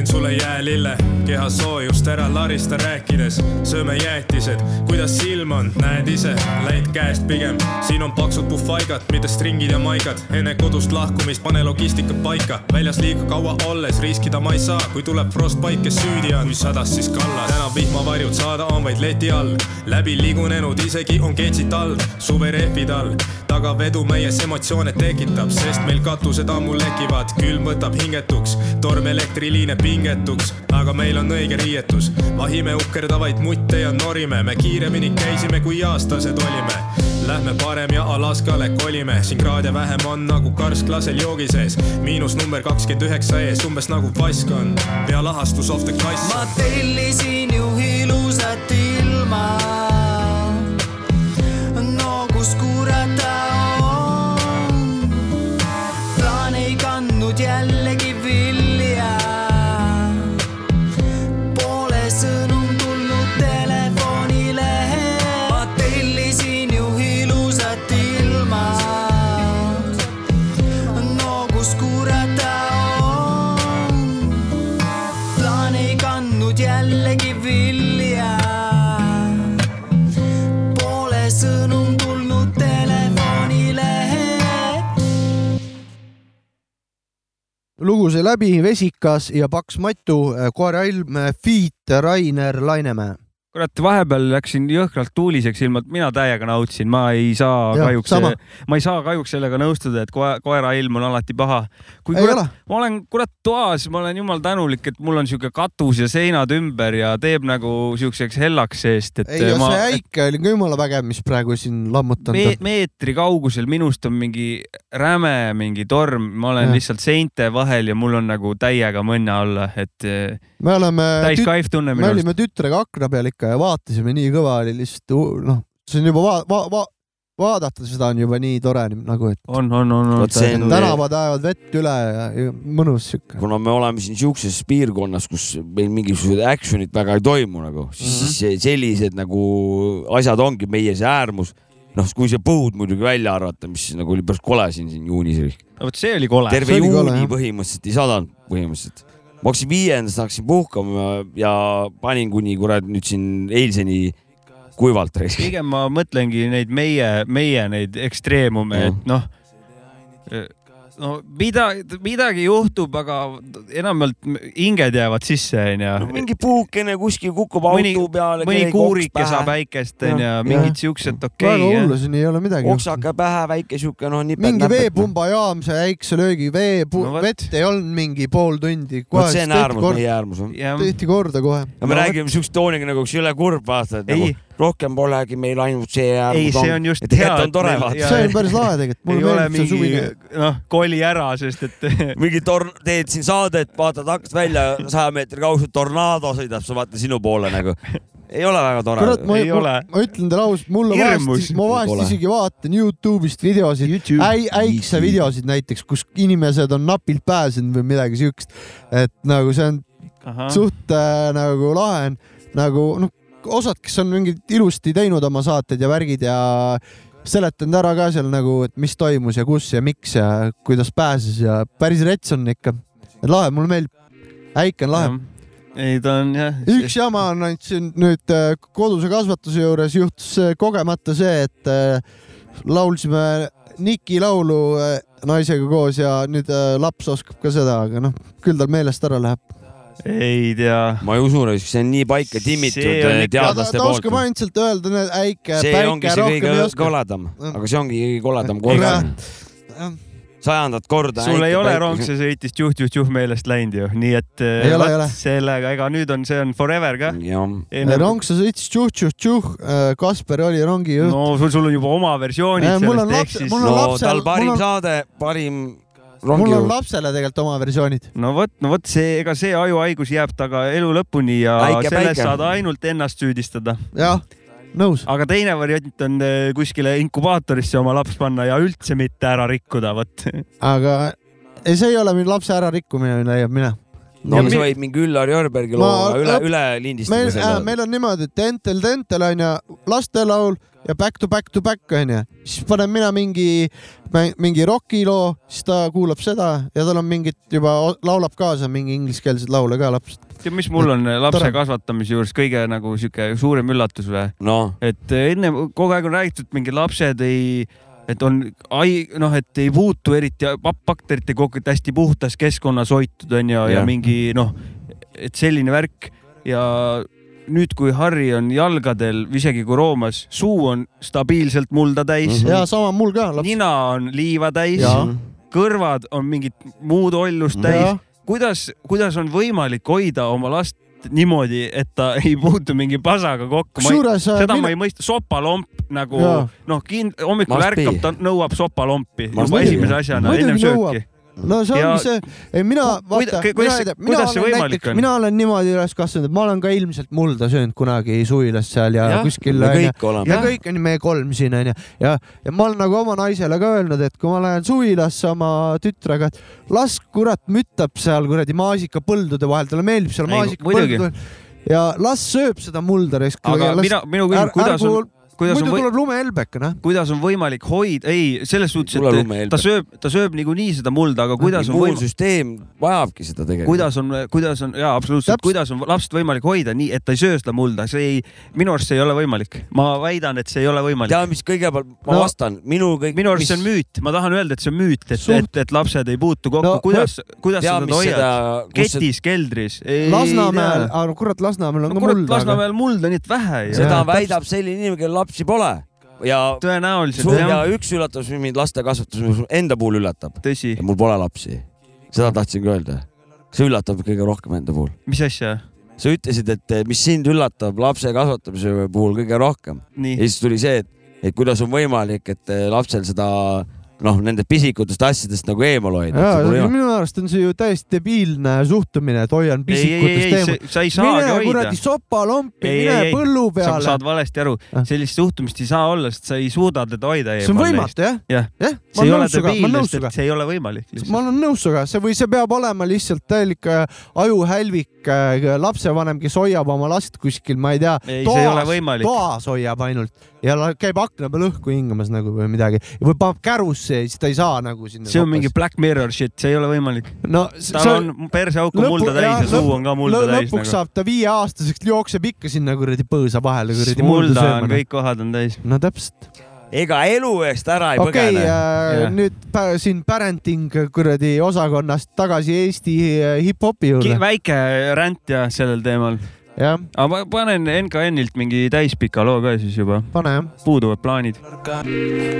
Räägin sulle jäälille, keha soojust ära larista rääkides, sööme jäätised, kuidas silm on, näed ise, läid käest pigem, siin on paksud puhvaigad, mitte stringid ja maigad, enne kodust lahkumist pane logistika paika, väljas liiga kaua olles. Riskida ma ei saa, kui tuleb frostbite, kes süüdi on, kui sadas siis kallas, täna vihmavarjud saada on vaid leti all, läbi liigunenud isegi on ketsid all, suverehvid all, tagavedu meies emotsioone tekitab, sest meil katused ammu lekivad, külm võtab hingetuks, torm elektriliine pingetuks, aga meil on õige riietus, vahime uhkerdavaid mutte ja norime, me kiiremini käisime, kui aastased olime. Lähme parem ja Alaskale kolime, siin kraade vähem on nagu karsklasel joogi sees, miinus number kakskümmend üheksa ees, umbes nagu vask on, pea lahastus off the kass. ma tellisin ju ilusat ilma. No kus lugu sai läbi, Vesikas ja Paks Matu, koerailm, Feat, Rainer Lainemäe. kurat, vahepeal läksin jõhkralt tuuliseks ilma, et mina täiega nautisin, ma ei saa Jah, kahjuks ma ei saa kahjuks sellega nõustuda, et koe, koera ilm on alati paha. kui Ei kurat ma olen kurat toas, ma olen jumal tänulik, et mul on sihuke katus ja seinad ümber ja teeb nagu siukseks hellaks seest, et ei, see äike oli ka jumala vägev, mis praegu siin lammutanud me, on. meetri kaugusel minust on mingi räme mingi torm, ma olen Jah. lihtsalt seinte vahel ja mul on nagu täiega mõnna olla, et me oleme, me olime tütrega akna peal ikka ja vaatasime, nii kõva oli lihtsalt, noh, see on juba va-, va-, va-, vaadata seda on juba nii tore nagu, et on, on, on, on tänavad ajavad vett üle ja, ja mõnus siuke. kuna me oleme siin siukses piirkonnas, kus meil mingisugused action'id väga ei toimu nagu, siis mm -hmm. sellised nagu asjad ongi meie see äärmus. noh, kui see põud muidugi välja arvata, mis nagu oli päris kole siin, siin juunis. vot see oli kole. terve kole, juuni jah. põhimõtteliselt ei sadanud, põhimõtteliselt. Ma hakkasin viiendast, hakkasin puhkama ja panin kuni kurat nüüd siin eilseni kuivalt pigem ma mõtlengi neid meie, meie neid ekstreemume, et noh, no mida, midagi juhtub, aga enamjaolt hinged jäävad sisse, onju. mingi puukene kuskil kukub mõni auto, peale. mõni kuurike saab äikest, onju mingid siuksed, väga okei hullu, siin ei ole midagi. oksake pähe, väike siuke noh, mingi veepumbajaam, see äikse löögi vee No no,, vett ei olnud mingi pool tundi. vot see on äärmus, meie äärmus. jah, tehti korda kohe. ja me No räägime siukse tooniga nagu, kas ei ole kurb vaata, et nagu rohkem polegi meil ainult see ei, see on just et hea. tegelikult on tore vaata. see on päris lahe tegelikult, ei mulle ole meeldib see mingi suvine. noh, koli ära, sest et (laughs) mingi torn-, teed siin saadet, vaatad aknast välja, saja meetri kaugusel tornaado sõidab, sa vaata sinu poole nagu. ei ole väga tore kurat, ma, Ei ma, ole. ma ütlen teile ausalt, mulle vahest, ma vahest isegi vaatan Youtube'ist videosid, YouTube. äi-, äikse videosid näiteks, kus inimesed on napilt pääsenud või midagi siukest. et nagu see on ahah, suht äh, nagu lahe on, nagu noh, osad, kes on mingid ilusti teinud oma saated ja värgid ja seletanud ära ka seal nagu, et mis toimus ja kus ja miks ja kuidas pääses ja päris rets on ikka. lahe, mulle meeldib. äike on lahe. ei ta on jah. üks jama on ainult siin nüüd äh, koduse kasvatuse juures juhtus äh, kogemata see, et äh, laulsime Niki laulu naisega koos ja nüüd laps oskab ka seda, aga noh, küll tal meelest ära läheb. Ei tea. ma ei usu, see on nii paika timmitud ta, teadlaste ta poolt oskab. ainult sealt öelda, need äike, see ongi päike, rohkem kõige ei oska. koledam, Mm. aga see ongi kõige koledam korda. sajandat korda. sul ei ole rong, see sõitis tšuh-tšuh-tšuh meelest läinud ju, nii et eh, Ei ole, ei ole. sellega, ega nüüd on, see on forever ka. jah, rong, sa sõitsid tšuh-tšuh-tšuh, Kasper oli rongi juht. no sul, sul on juba oma versioonid sellest, ehk siis no tal parim saade, parim mul on lapsele tegelikult oma versioonid. no vot, no vot see, ega see ajuhaigus jääb taga elu lõpuni ja Äike, selles päike. saad ainult ennast süüdistada. jah, nõus. aga teine variant on eh, kuskile inkubaatorisse oma laps panna ja üldse mitte ära rikkuda, vot. (laughs) aga ei, see ei ole minu lapse ärarikkumine, leiab mina. no sa võid mingi Üllar Jörbergi Ma looga üle üle meil lindistada, meil on niimoodi, et Entel Tentel on ju lastelaul, ja back to back to back onju, siis panen mina mingi, mingi rokiloo, siis ta kuulab seda ja tal on mingit juba, laulab kaasa mingi ingliskeelseid laule ka laps. tead, mis mul on lapse Tore. kasvatamise juures kõige nagu sihuke suurem üllatus või no.? et enne kogu aeg on räägitud, mingi lapsed ei, et on, noh, et ei puutu eriti bakterite kokku, et hästi puhtas keskkonnas hoitud on ju, ja Jah. mingi noh, et selline värk ja nüüd, kui Harri on jalgadel, isegi kui roomas, suu on stabiilselt mulda täis ja sama mul ka laps. nina on liiva täis kõrvad on mingit muud ollust täis Jaa.. kuidas, kuidas on võimalik hoida oma last niimoodi, et ta (laughs) ei puutu mingi pasaga kokku? Kusjuures, äh, seda mina- ma ei mõista, sopalomp nagu noh, kind-, hommikul ärkab, ta nõuab sopalompi juba esimese asjana ennem sööki. No see Ja- ongi see, ei mina, vaata, mina, mina kuidas see olen näiteks, on? mina olen niimoodi üles kasvanud, et ma olen ka ilmselt mulda söönud kunagi suvilas seal ja, Jah, kuskil me onju. kõik oleme. ja kõik on meie kolm siin onju ja, ja ma olen nagu oma naisele ka öelnud, et kui ma lähen suvilasse oma tütrega, et las kurat müttab seal kuradi maasikapõldude vahel, talle meeldib seal Ei, maasikapõldude muidugi. ja las sööb seda mulda raisk. aga mina, minu küsimus, kuidas on, kuidas on muidu või- tuleb lumehelbek, noh. kuidas on võimalik hoida, ei, selles suhtes, et ta sööb, ta sööb niikuinii seda mulda, aga kuidas on võimalik, immuunsüsteem vajabki seda tegelikult. kuidas on, kuidas on jaa, absoluutselt, kuidas on lapst võimalik hoida nii, et ta ei söö seda mulda, see ei, minu arust see ei ole võimalik. ma väidan, et see ei ole võimalik. tead, mis kõigepealt, ma No, vastan, minu kõik. minu arust see on müüt, ma tahan öelda, et see on müüt, et, Suht- et, et lapsed ei puutu kokku No, kuidas, kuidas tea, sa mis teda hoiad seda-? kus see- ketis, keldris? Lasnamäel, aga kurat, Lasnamäel on no ka kurat, mulda. Lasnamäel mulda nii et vähe seda väidab selline inimene, kellel lapsi pole ja tõenäoliselt sul ja jah, üks üllatus, mis mind laste kasvatuses enda puhul üllatab mul pole lapsi. seda tahtsin ka öelda. see üllatab kõige rohkem enda puhul. mis asja? sa ütlesid, et mis sind üllatab lapse kasvatamise puhul kõige rohkem ja siis tuli see, et, et kuidas on võimalik, et eh, lapsel seda noh, nendest pisikutest asjadest nagu eemal hoida. ja minu arust on see ju täiesti debiilne suhtumine, et hoian pisikutest ei, eemal. sa ei saagi mine hoida kuradi. sopalompi, mine põllu sa peale. saad valesti aru, sellist suhtumist ei saa olla, sest sa ei suuda teda hoida see on võimatu jah, jah, jah, ma see ei olen ole nõus sinuga, ma olen debiilne, nõus sinuga et. see ei ole võimalik ma olen nõus sinuga, see või see peab olema lihtsalt täielik äh, ajuhälvik, lapsevanem, kes hoiab oma last kuskil, ma ei tea, võimalik. toas hoiab ainult ja käib akna peal õhku hingamas nagu või midagi või paneb kärusse ja siis ta ei saa nagu sinna. see on mingi Black Mirror shit, see ei ole võimalik. no tal on perseauk on mulda täis ja suu on ka mulda täis lõpuks nagu. saab ta viieaastaseks, jookseb ikka sinna kuradi põõsa vahele kuradi mulda on, sööma. kõik kohad on täis. no täpselt. ega elu eest ära ei okei põgene okay,, Jah. äh, nüüd pä- siin parenting kuradi osakonnast tagasi Eesti äh, hip-hopi juurde. väike ränd ja sellel teemal. jah, aga ma panen NKN-ilt mingi täispika loo ka siis juba. pane jah. puuduvad plaanid.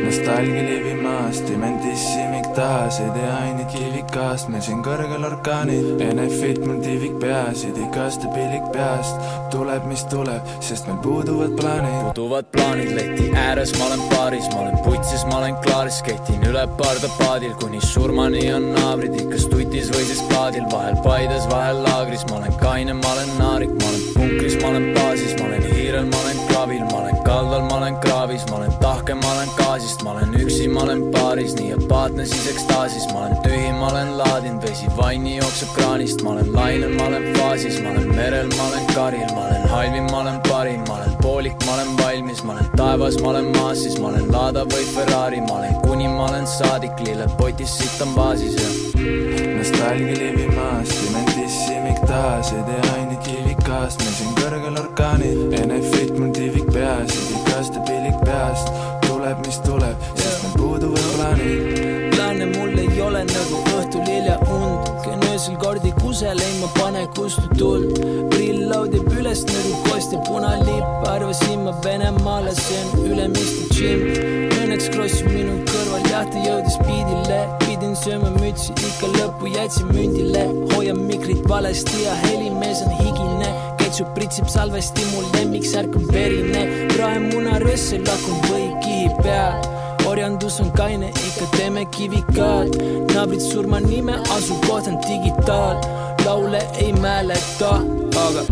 nostalgia levimas, dementissimik taas, ei tea ainult kivikast, meil siin kõrgel orkaanid. Enefit mul tiivik peas, idikaste pillik peast, tuleb, mis tuleb, sest meil puuduvad plaanid. puuduvad plaanid leti ääres, ma olen baaris, ma olen putsis, ma olen klaaris, ketin üle parda paadil, kuni surmani on naabrid ikka stutis või siis plaadil, vahel Paides, vahel laagris, ma olen kaine, ma olen naarik, ma olen punkris, ma olen baasis, ma olen hiirel, ma olen kravil, ma olen kaldal, ma olen kraavis, ma olen tahke, ma olen gaasist, ma olen üksi, ma olen baaris, nii apaatne siis ekstaasis, ma olen tühi, ma olen laadinud, vesi vaini jookseb kraanist, ma olen lainel, ma olen faasis, ma olen merel, ma olen karil, ma olen halvim, ma olen parim, ma olen poolik, ma olen valmis, ma olen taevas, ma olen maas, siis ma olen Lada või Ferrari, ma olen kuni ma olen saadik, lilled potis, sitt on baasis ja nostalgia levimas, dementissimik taas, ei tea ainult kivikast, meil siin kõrgel orkaanid. Enefit mul tiivik peas, idikaste pillik peast, tuleb, mis tuleb, sest meil puuduvad plaanid. plaane mul ei ole nagu õhtul hilja und, käin öösel kordi kusel, ei ma pane kustu tuld. prill laudib üles nagu kost ja punalipp, arvasin ma Venemaale, see on Ülemiste džimm. Õnneks Kross minu kõrval, jah ta jõudis piidile, pidin sööma mütsi, ikka lõppu jätsin mündile, hoian mikrit valesti ja helimees on higine, ketšup pritsib salvesti, mu lemmiksärk on verine, praemuna röössel lakun või kihi peal orjandus on kaine, ikka teeme kivikaad, naabrid surma nime, asukoht on digitaal, laule ei mäleta, aga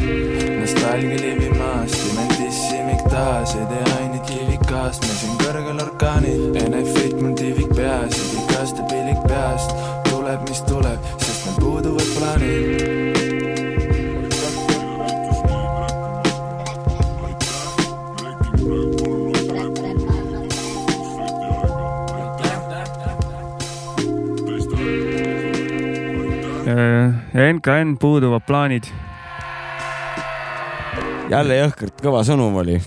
nostalgia levimas, dementissimik taas, ei tea ainult kivikast, meil siin kõrgel orkaanid. Enefit mul tiivik peas, idikaste pillik peast, tuleb, mis tuleb, sest meil puuduvad plaanid. NKN puuduvad plaanid. jälle jõhkralt kõva sõnum oli.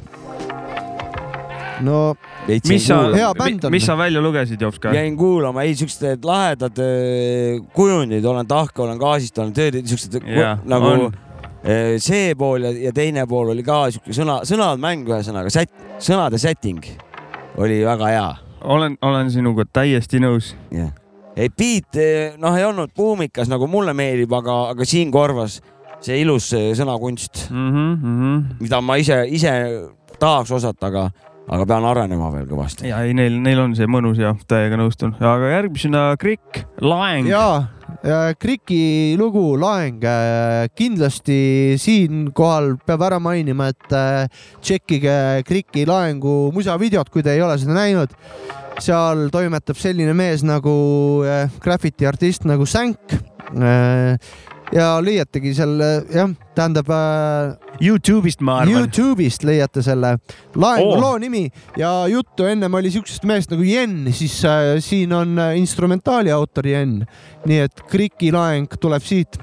no mis sa hea bänd, on. mis sa välja lugesid, Jops ka? jäin kuulama, ei siuksed lahedad öö, kujundid, olen tahke, olen gaasist, olen tööd, siuksed Jaa, nagu on. öö, see pool ja, ja teine pool oli ka siuke sõna, sõnad mäng, ühesõnaga sätt, sõnade setting oli väga hea. olen, olen sinuga täiesti nõus. jah, ei beat eh, noh, ei olnud buumikas nagu mulle meeldib, aga, aga siin korvas see ilus eh, sõnakunst mm, -hmm, mm -hmm. mida ma ise, ise tahaks osata, aga, aga pean arenema veel kõvasti. ja ei, neil, neil on see mõnus ja täiega nõustun, aga järgmisena Krikk, Laeng. ja, ja Kriki lugu Laeng, kindlasti siinkohal peab ära mainima, et äh, tšekkige Kriki Laengu musavideot, kui te ei ole seda näinud. seal toimetab selline mees nagu äh, graffiti artist nagu Sänk. Ja leiategi selle, jah, tähendab äh, Youtube'ist ma arvan. Youtube'ist leiate selle laengu oh. loo nimi ja juttu ennem oli siuksest mehest nagu Jen, siis äh, siin on äh, instrumentaali autor Jen. nii et Kriki laeng tuleb siit.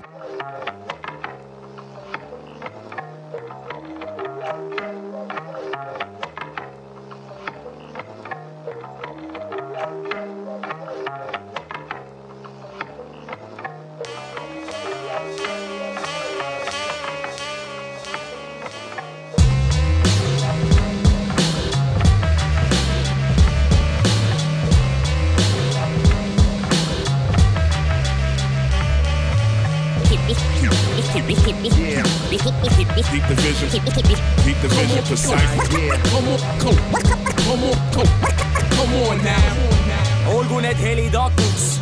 Keep the vision precise. Come on, come, come on, come, come on now. olgu need helid akuks.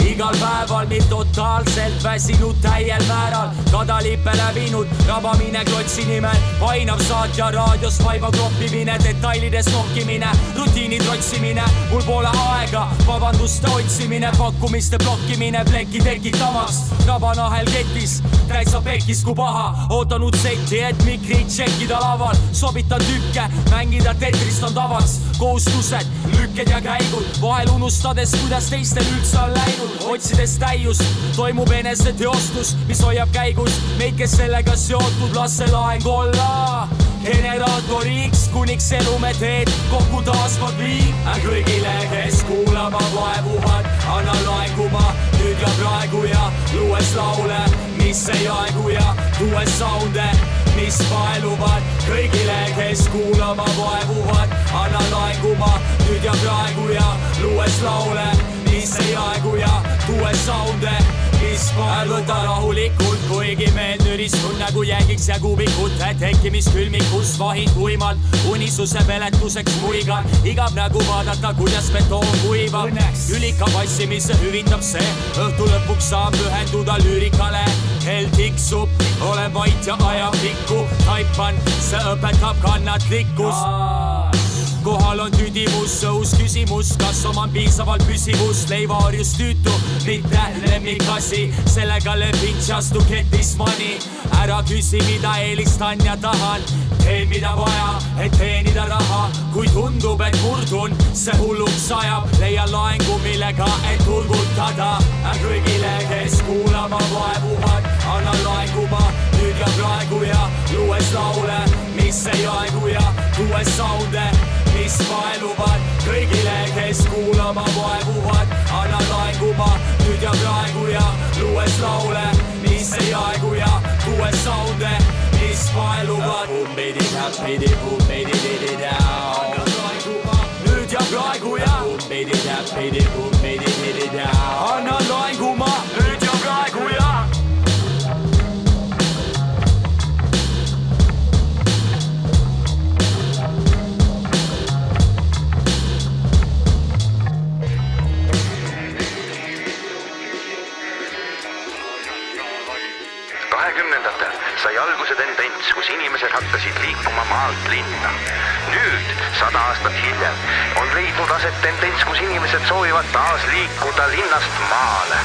Igal päeval, mil totaalselt väsinud täiel määral, kadalipele viinud, rabamine klotsi nimel, painav saatja raadios vaiba kloppimine, detailides nokkimine, rutiini trotsimine, mul pole aega, vabanduste otsimine, pakkumiste blokkimine, pleki tekitamaks, rabanahel ketis, täitsa pekkis kui paha, ootan uut setti, et mikrit tšekkida laval, sobitan tükke, mängida tetrist on tavaks, kohustused, lükked ja käigud, vahel unustades, kuidas teistel üldse on läinud, otsides täiust, toimub eneseteostus, mis hoiab käigus. Meid, kes sellega seotud, las see laeng olla. Generaatoriks, kuniks elume teed. Kokku taaskord viib. kõigile, kes kuulama vaevuvad, annan laengu ma nüüd ja praegu ja luues laule, mis ei aegu ja tuues sound'e, mis paeluvad kõigile, kes kuulama vaevuvad, annan laengu ma nüüd ja praegu ja luues laule, mis ei aegu ja tuues sound'e, mis paeluvad. võta rahulikult, kuigi meel nüristunud nagu jäägiks ja kubikute tekkimiskülmikus vahin tuimalt, unisuse peletuseks muigan, igav nägu vaadata, kuidas betoon kuivab. ülika passimise hüvitab see, õhtu lõpuks saan pühenduda lüürikale. Kell tiksub, olen vait ja ajan pikku, taipan, see õpetab kannatlikkust kohal on tüdivus, õhus küsimus, kas oman piisavalt püsivust, leivaorjus tüütu, mitte lemmikasi, sellega lepin just to get this money. ära küsi, mida eelistan ja tahan, teen mida vaja, et teenida raha, kui tundub, et murdun, see hulluks ajab, leian laengu, millega, et turgutada. Kõigile, kes kuulama vaevuvad, annan laengu ma nüüd ja praegu ja luues laule, mis ei aegu ja tuues sound'e mis vaeluvad kõigile, kes kuulama vaevuvad, annan laengu ma nüüd ja praegu ja luues laule, mis ei aegu ja tuues sound'e, mis vaeluvad. nüüd ja praegu ja annan laengu ma nüüd ja praegu kahekümnendatel sai alguse tendents, kus inimesed hakkasid liikuma maalt linna. nüüd, sada aastat hiljem, on leidnud aset tendents, kus inimesed soovivad taas liikuda linnast maale.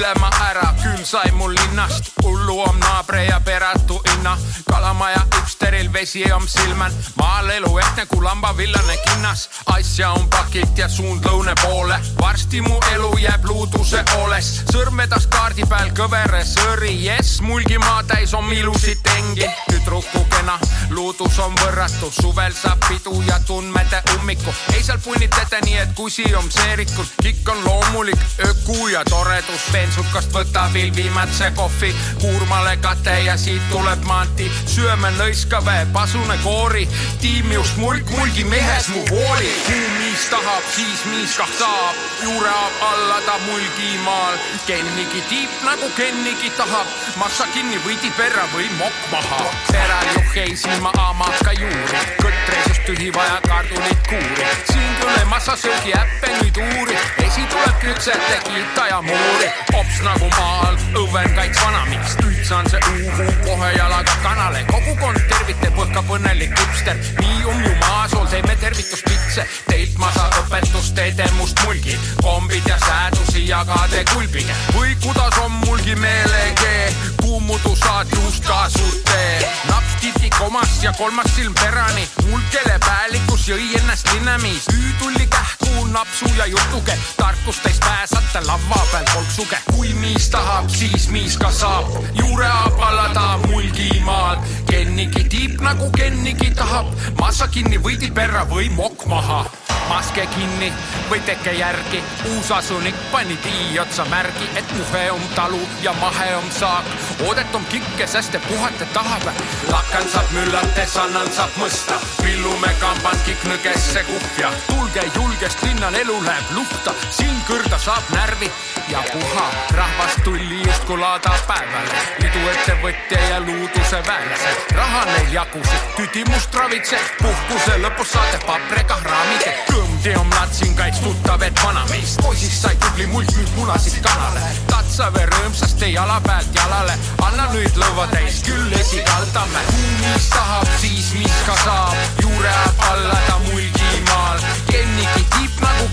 Ütlema ära, küll sai mul linnast, hullu on naabre ja peratu inna. kalamaja hipsteril vesi on silmel, maal elu ehtne kui lambavillane kinnas. asja on pakit ja suund lõune poole, varsti mu elu jääb luuduse hooles. sõrmedas kaardi peal kõvere sõõri, jess, mulgimaa täis on ilusid tengi. tüdrukukena, luudus on võrratu, suvel saab pidu ja tundmete ummiku. ei seal punnitete nii, et kusi on seeritud, kikk on loomulik, öku ja toredus. Bensukast võtab ilvimätse kohvi, kuurmale kate ja siit tuleb maanti. süöme lõiskave, pasune koori, tiim just mulk, mulgi mehes mu hooli. kuhu miis tahab, siis miis kah saab, juureab alla ta mulgimaal. kennigi tiip nagu kennigi tahab, massa kinni võidi perra või mokk maha. peral juhheisin ma hamaka juuri, kõtreisust tühi vaja kartulit kuuri. siin tule massa söögi äppe nüüd uuri, esi tuleb küpsete kiita ja muuri. Ops nagu maal, õven kaits vanamiks, nüüd saan see uhu kohe jalaga kanale. kogukond tervitab, õhkab õnnelik hipster, nii on ju maasool, teeme tervituspitse. Teilt ma saan õpetust, edemust mulgi, kombid ja säädusi jagade kulbige. või kuidas on mulgi meelekee, kuumudu saad juust ka suurt tee. naps titi komas ja kolmas silm perani, mul kelle päälikus jõi ennast linnamis. Üü tuli kähku napsu ja jutuge, tarkust täis pääsata lava peal kolksuge. Kui miis tahab, siis miis ka saab, juureab alla ta mulgimaal. kennigi tiip nagu kennigi tahab, massa kinni võidi perra või mokk maha maske kinni või teke järgi, uusasunik pani tii otsa märgi, et muhe on talu ja mahe on saak. oodet on kikke, sest et puhata tahab. lakan saab müllates, annan saab mõsta, pillume kambad kikk nõgesse kuhja. tulge julgest, linnal elu läheb luhta, siin kõrda saab närvi ja puha. Rahvas tulli justkui laada päevale, iduettevõtja ja luuduse väelased. raha neil jagusid, tüdimust ravitseb, puhkuse lõpus saate paprika raamide. kõmdi on platsin kaits tuttav, et vanameist poisist sai tubli mulk nüüd munasid kanale. tatsave rõõmsasti jala pealt jalale, anna nüüd lõua täis, küll esikaldame. mis tahab, siis mis ka saab, juureab alla ta mulgimaal. kennigi tiip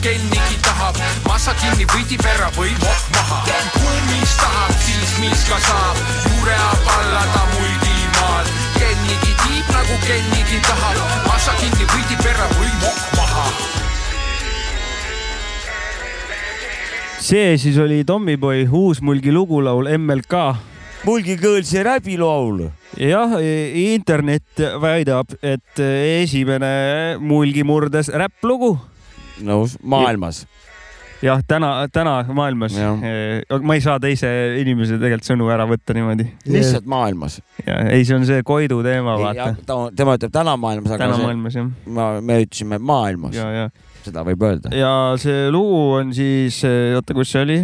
kennigi tahab, massa kinni võidi perra või mokk maha. mis tahab, siis mis ka saab, juureab alla ta mulgimaal. kennigi tiip nagu kennigi tahab, massa kinni võidi perra või mokk maha see siis oli Tommyboy uus Mulgi lugulaul MLK. Mulgi Kõõlsi räbilaul. jah, internet väidab, et esimene Mulgi murdes räpplugu. nõus, maailmas. jah, täna, täna maailmas. ma ei saa teise inimese tegelikult sõnu ära võtta niimoodi. lihtsalt maailmas. ei, see on see Koidu teema, vaata. tema ütleb täna maailmas, aga täna see- maailmas jah. ma, me ütlesime maailmas. seda võib öelda. ja see lugu on siis, oota, kus see oli?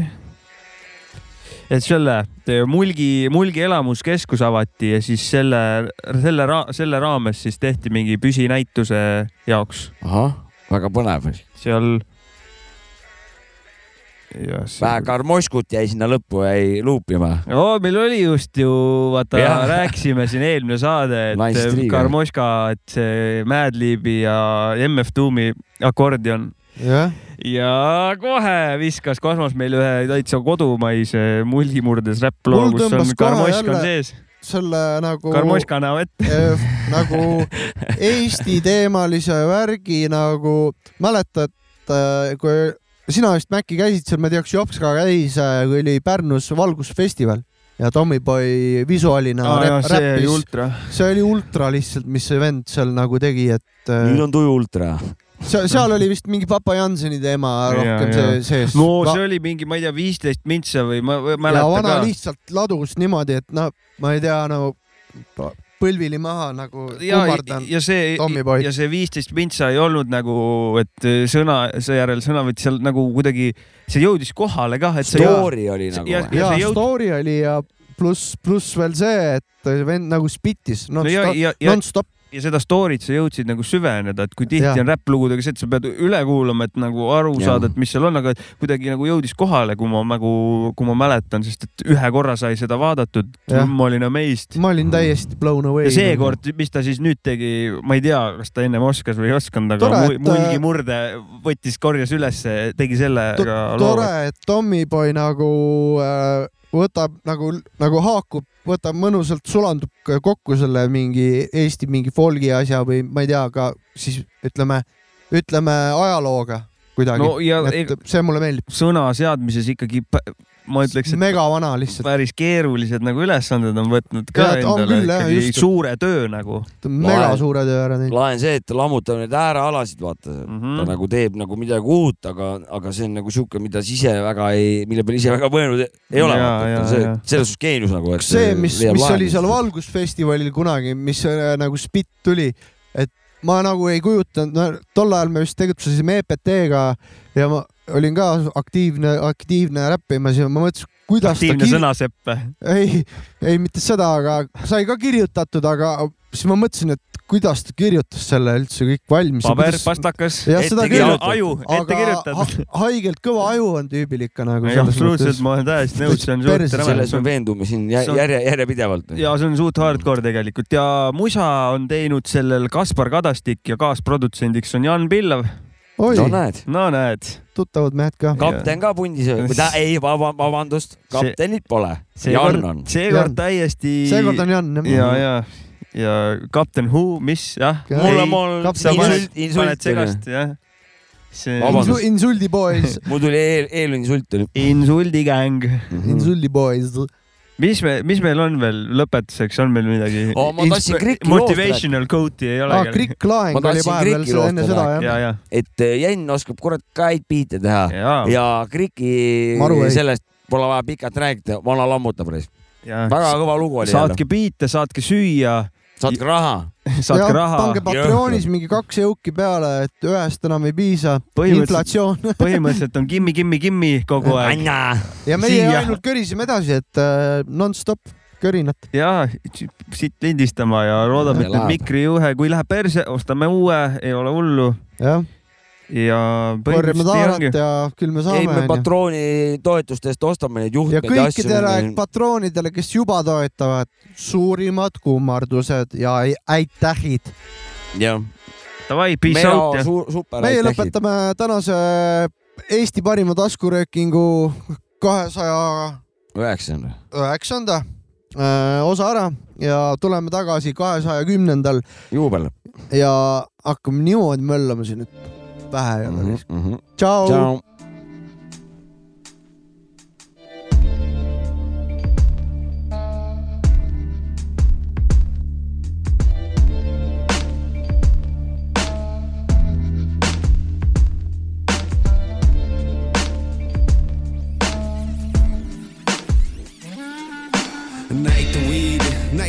et selle te- Mulgi, Mulgi elamuskeskus avati ja siis selle, selle, selle raames siis tehti mingi püsinäituse jaoks. ahah, väga põnev. seal. vähe karmoškut jäi sinna lõppu, jäi luupima. oo, meil oli just ju, vaata (laughs) rääkisime siin eelmine saade, Nice et triiga. Karmoška, et see Madlibi ja MF Doomi akordion jah, ja kohe viskas Kosmos meile ühe täitsa kodumaise mulgimurdes räpploo, kus on Karmoška on sees. Selle nagu. Karmoška näo ette. (laughs) nagu Eesti teemalise värgi nagu mäletad, kui sina vist Mäkki käisid seal, ma ei tea, kas Jops ka käis, kui oli Pärnus valgusfestival ja Tommyboy visuaalina Aa, jaa, räpp- see oli räppis. ultra. see oli ultra lihtsalt, mis see vend seal nagu tegi, et. nüüd on tuju ultra. seal, seal oli vist mingi Papa Janseni teema rohkem see sees. no see oli mingi, ma ei tea, viisteist mintsa või ma ma ei ja mäleta vana ka. lihtsalt ladus niimoodi, et noh, ma ei tea, nagu põlvili maha nagu ja, kummardan ja see, ja see viisteist mintsa ei olnud nagu, et sõna, seejärel sõnavõtt seal nagu kuidagi, see jõudis kohale kah, et see. Story oli nagu. ja, ja ja see jõud- story oli ja pluss, pluss veel see, et vend nagu spittis no ja, non-stop ja, ja ja seda story't sa jõudsid nagu süveneda, et kui tihti Jah. on räpplugudega see, et sa pead üle kuulama, et nagu aru Jah. saada, et mis seal on, aga kuidagi nagu jõudis kohale, kui ma nagu, kui ma mäletan, sest et ühe korra sai seda vaadatud, ma olin amazed. ma olin täiesti blown away. ja seekord, mis ta siis nüüd tegi, ma ei tea, kas ta ennem oskas või ei osanud, aga Tore, mu- mulgi murde võttis, korjas ülesse, tegi sellega tore, et Tommyboy nagu äh, võtab nagu, nagu haakub, võtab mõnusalt, sulandub kokku selle mingi Eesti mingi folgi asja või ma ei tea, aga siis ütleme, ütleme ajalooga kuidagi No ja et see mulle meeldib. sõna seadmises ikkagi, ma ütleks, et megavana lihtsalt. päris keerulised nagu ülesanded on võtnud ka on endale küll, jah, ikkagi just. suure töö nagu. mega suure töö ära teinud. lahe on see, et ta lammutab neid äärealasid, vaata mm, Mhm. -hmm. ta nagu teeb nagu midagi uut, aga, aga see on nagu sihuke, mida sa ise väga ei, mille peale ise väga mõelnud ei ole. See selles suhtes geenius nagu, see, mis, mis oli lahendust. seal Valgusfestivalil kunagi, mis äh, nagu spitt tuli, ma nagu ei kujutanud, no tol ajal me vist tegutsesime EPT-ga ja ma olin ka aktiivne, aktiivne räppimas ja ma mõtlesin, kuidas aktiivne ta kir- sõnasepp. ei, ei mitte seda, aga sai ka kirjutatud, aga siis ma mõtlesin, et kuidas ta kirjutas selle üldse kõik valmis. paber, pastakas, seda küll, aju, ette kirjutatud. ha haigelt kõva aju on tüübil ikka nagu. absoluutselt, ma olen täiesti nõus, see on suht selles me veendume siin järje, järjepidevalt. ja see on suht hardcore tegelikult ja musa on teinud sellel Kaspar Kadastik ja kaasprodutsendiks on Jan Pillav. Oi. no näed, no näed. Tuttavad mehed ka. kapten ka pundis, või ta (laughs) ei, vabandust, kaptenit pole. Jan on. seekord täiesti. Seekord on Jan, ja, ja, ja Captain Who, mis jah. Mul sa insult- paned, segast, jah. see. Insu- Insuldi boys, (laughs) mul tuli eel, eelinsult oli. Insuldi gäng. Insuldi boys. Mis me, mis meil on veel lõpetuseks, on meil midagi (laughs) loost Motivational quote'i ei ole aa, Krikk Laeng oli vahepeal seda- enne seda jah. ja, ja. et eh, Jen oskab kurat ka häid biite teha Jaa. ja Kriki sellest pole vaja pikalt rääkida, vana lammutab reis. Ja. väga kõva lugu oli saatke biite, saatke süüa, saatke raha. (laughs) saatke raha. pange Patreonis mingi kaks jõuki peale, et ühest enam ei piisa. inflatsioon. (laughs) põhimõtteliselt on kimmi, kimmi, kimmi kogu aeg. ja meie Siia. ainult körisime edasi, et äh, nonstop körinat. ja siit lindistama ja loodame, et Ja nüüd mikrijuhe, kui läheb perse, ostame uue, ei ole hullu. jah, ja korjame põhimõtteliselt nii taarat ongi. ja küll me ei, saame me. patrooni toetustest ostame neid ja juhtmeid ja asju. kõikidele patroonidele, kes juba toetavad, suurimad kummardused ja ai- aitähid. jah. Davai, peace out ja. super, meie aitäh. lõpetame tänase Eesti parima taskuröökingu kahesaja üheksanda. üheksanda äh, osa ära ja tuleme tagasi kahesaja kümnendal juubel. ja hakkame niimoodi möllama siin, et pähe ei ole lihtsalt. Mhm.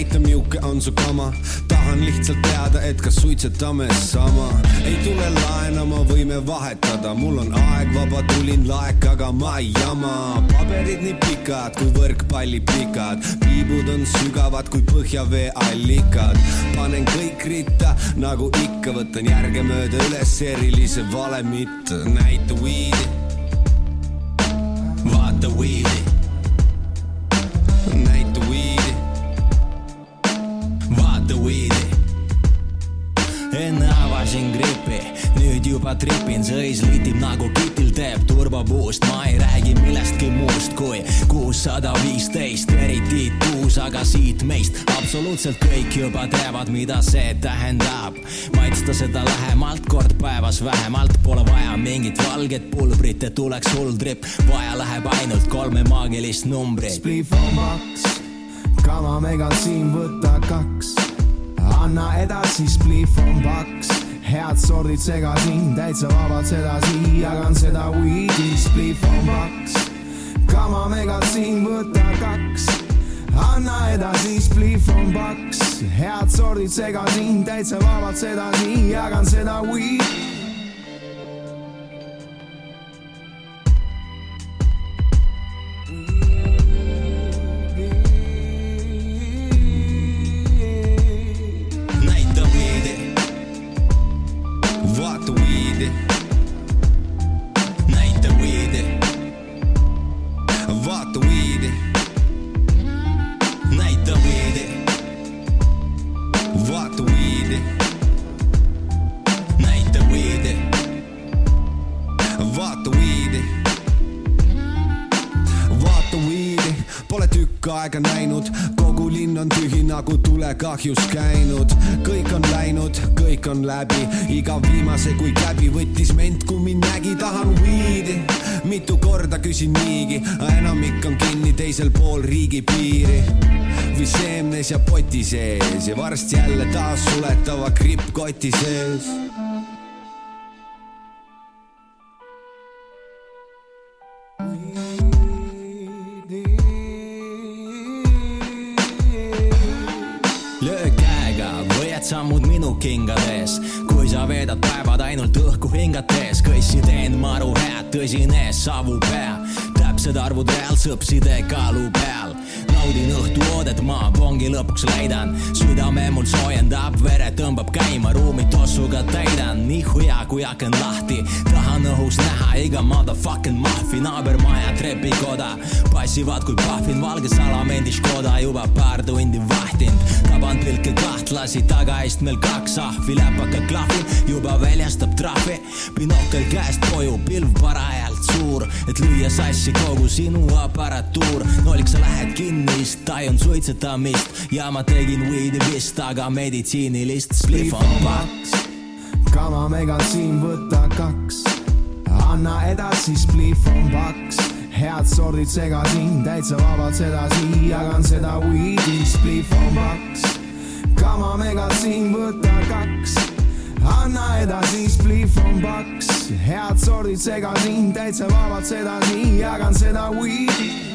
Näita miuke on su kama, tahan lihtsalt teada, et kas suitsetame sama. ei tule laenama, võime vahetada, mul on aeg vaba, tulin laek, aga ma ei jama. paberid nii pikad kui võrkpallipikad, piibud on sügavad kui põhjavee allikad. panen kõik ritta nagu ikka, võtan järgemööda üles erilise valemit, näita weed'i, vaata weed'i näita enne avasin gripi, nüüd juba tripin, sõis litib nagu kitil teeb turbopuust, ma ei räägi millestki muust kui kuussada viisteist, eriti tuus, aga siit meist absoluutselt kõik juba teavad, mida see tähendab. maitsta seda lähemalt, kord päevas vähemalt, pole vaja mingit valget pulbrit, et tuleks hull trip, vaja läheb ainult kolme maagilist numbrit. Spliff on maks, kama megan siin võta kaks. Anna edasi, spliff on paks, head sordid segasin, täitsa vabalt sedasi, jagan seda weed'i, spliff on paks. kama megan siin võta kaks, anna edasi, spliff on paks, head sordid segasin, täitsa vabalt sedasi, jagan seda weed'i, tulekahjus käinud. kõik on läinud, kõik on läbi, iga viimase kui käbi võttis ment, kui mind nägi, tahan weed'i. mitu korda küsin niigi, enamik on kinni teisel pool riigipiiri. või seemnes ja poti sees ja varsti jälle taas suletava gripp koti sees sa veedad päevad ainult õhku hingates, kõssi teen maru head, tõsine savu pea, täpsed arvud reaalsõpside kaalu peal. Naudin õhtuoodet, ma pongi lõpuks leidan, südame mul soojendab, vere tõmbab käima, ruumi tossuga täidan, nii hea, kui aken lahti, tahan õhus näha iga motherfucking mahvi, naabermaja trepikoda, passivad kui pahvin, valge salamendi Škoda juba paar tundi vahtinud, taban pilke kahtlasi, tagaistmel kaks ahvi, läpaka klahvi juba väljastab trahvi, binokkel käest koju, pilv parajalt suur, et lüüa sassi kogu sinu aparatuur, nolik sa lähed kinni, tajun suitsetamist. Ja ma tegin weed'i vist, aga meditsiinilist spliff on paks. kama mega siin võta kaks, anna edasi, spliff on paks, head sordid segasin, täitsa vabalt sedasi, jagan seda weed'i, spliff on paks. kama mega siin võta kaks, anna edasi, spliff on paks, head sordid segasin, täitsa vabalt sedasi, jagan seda weed'i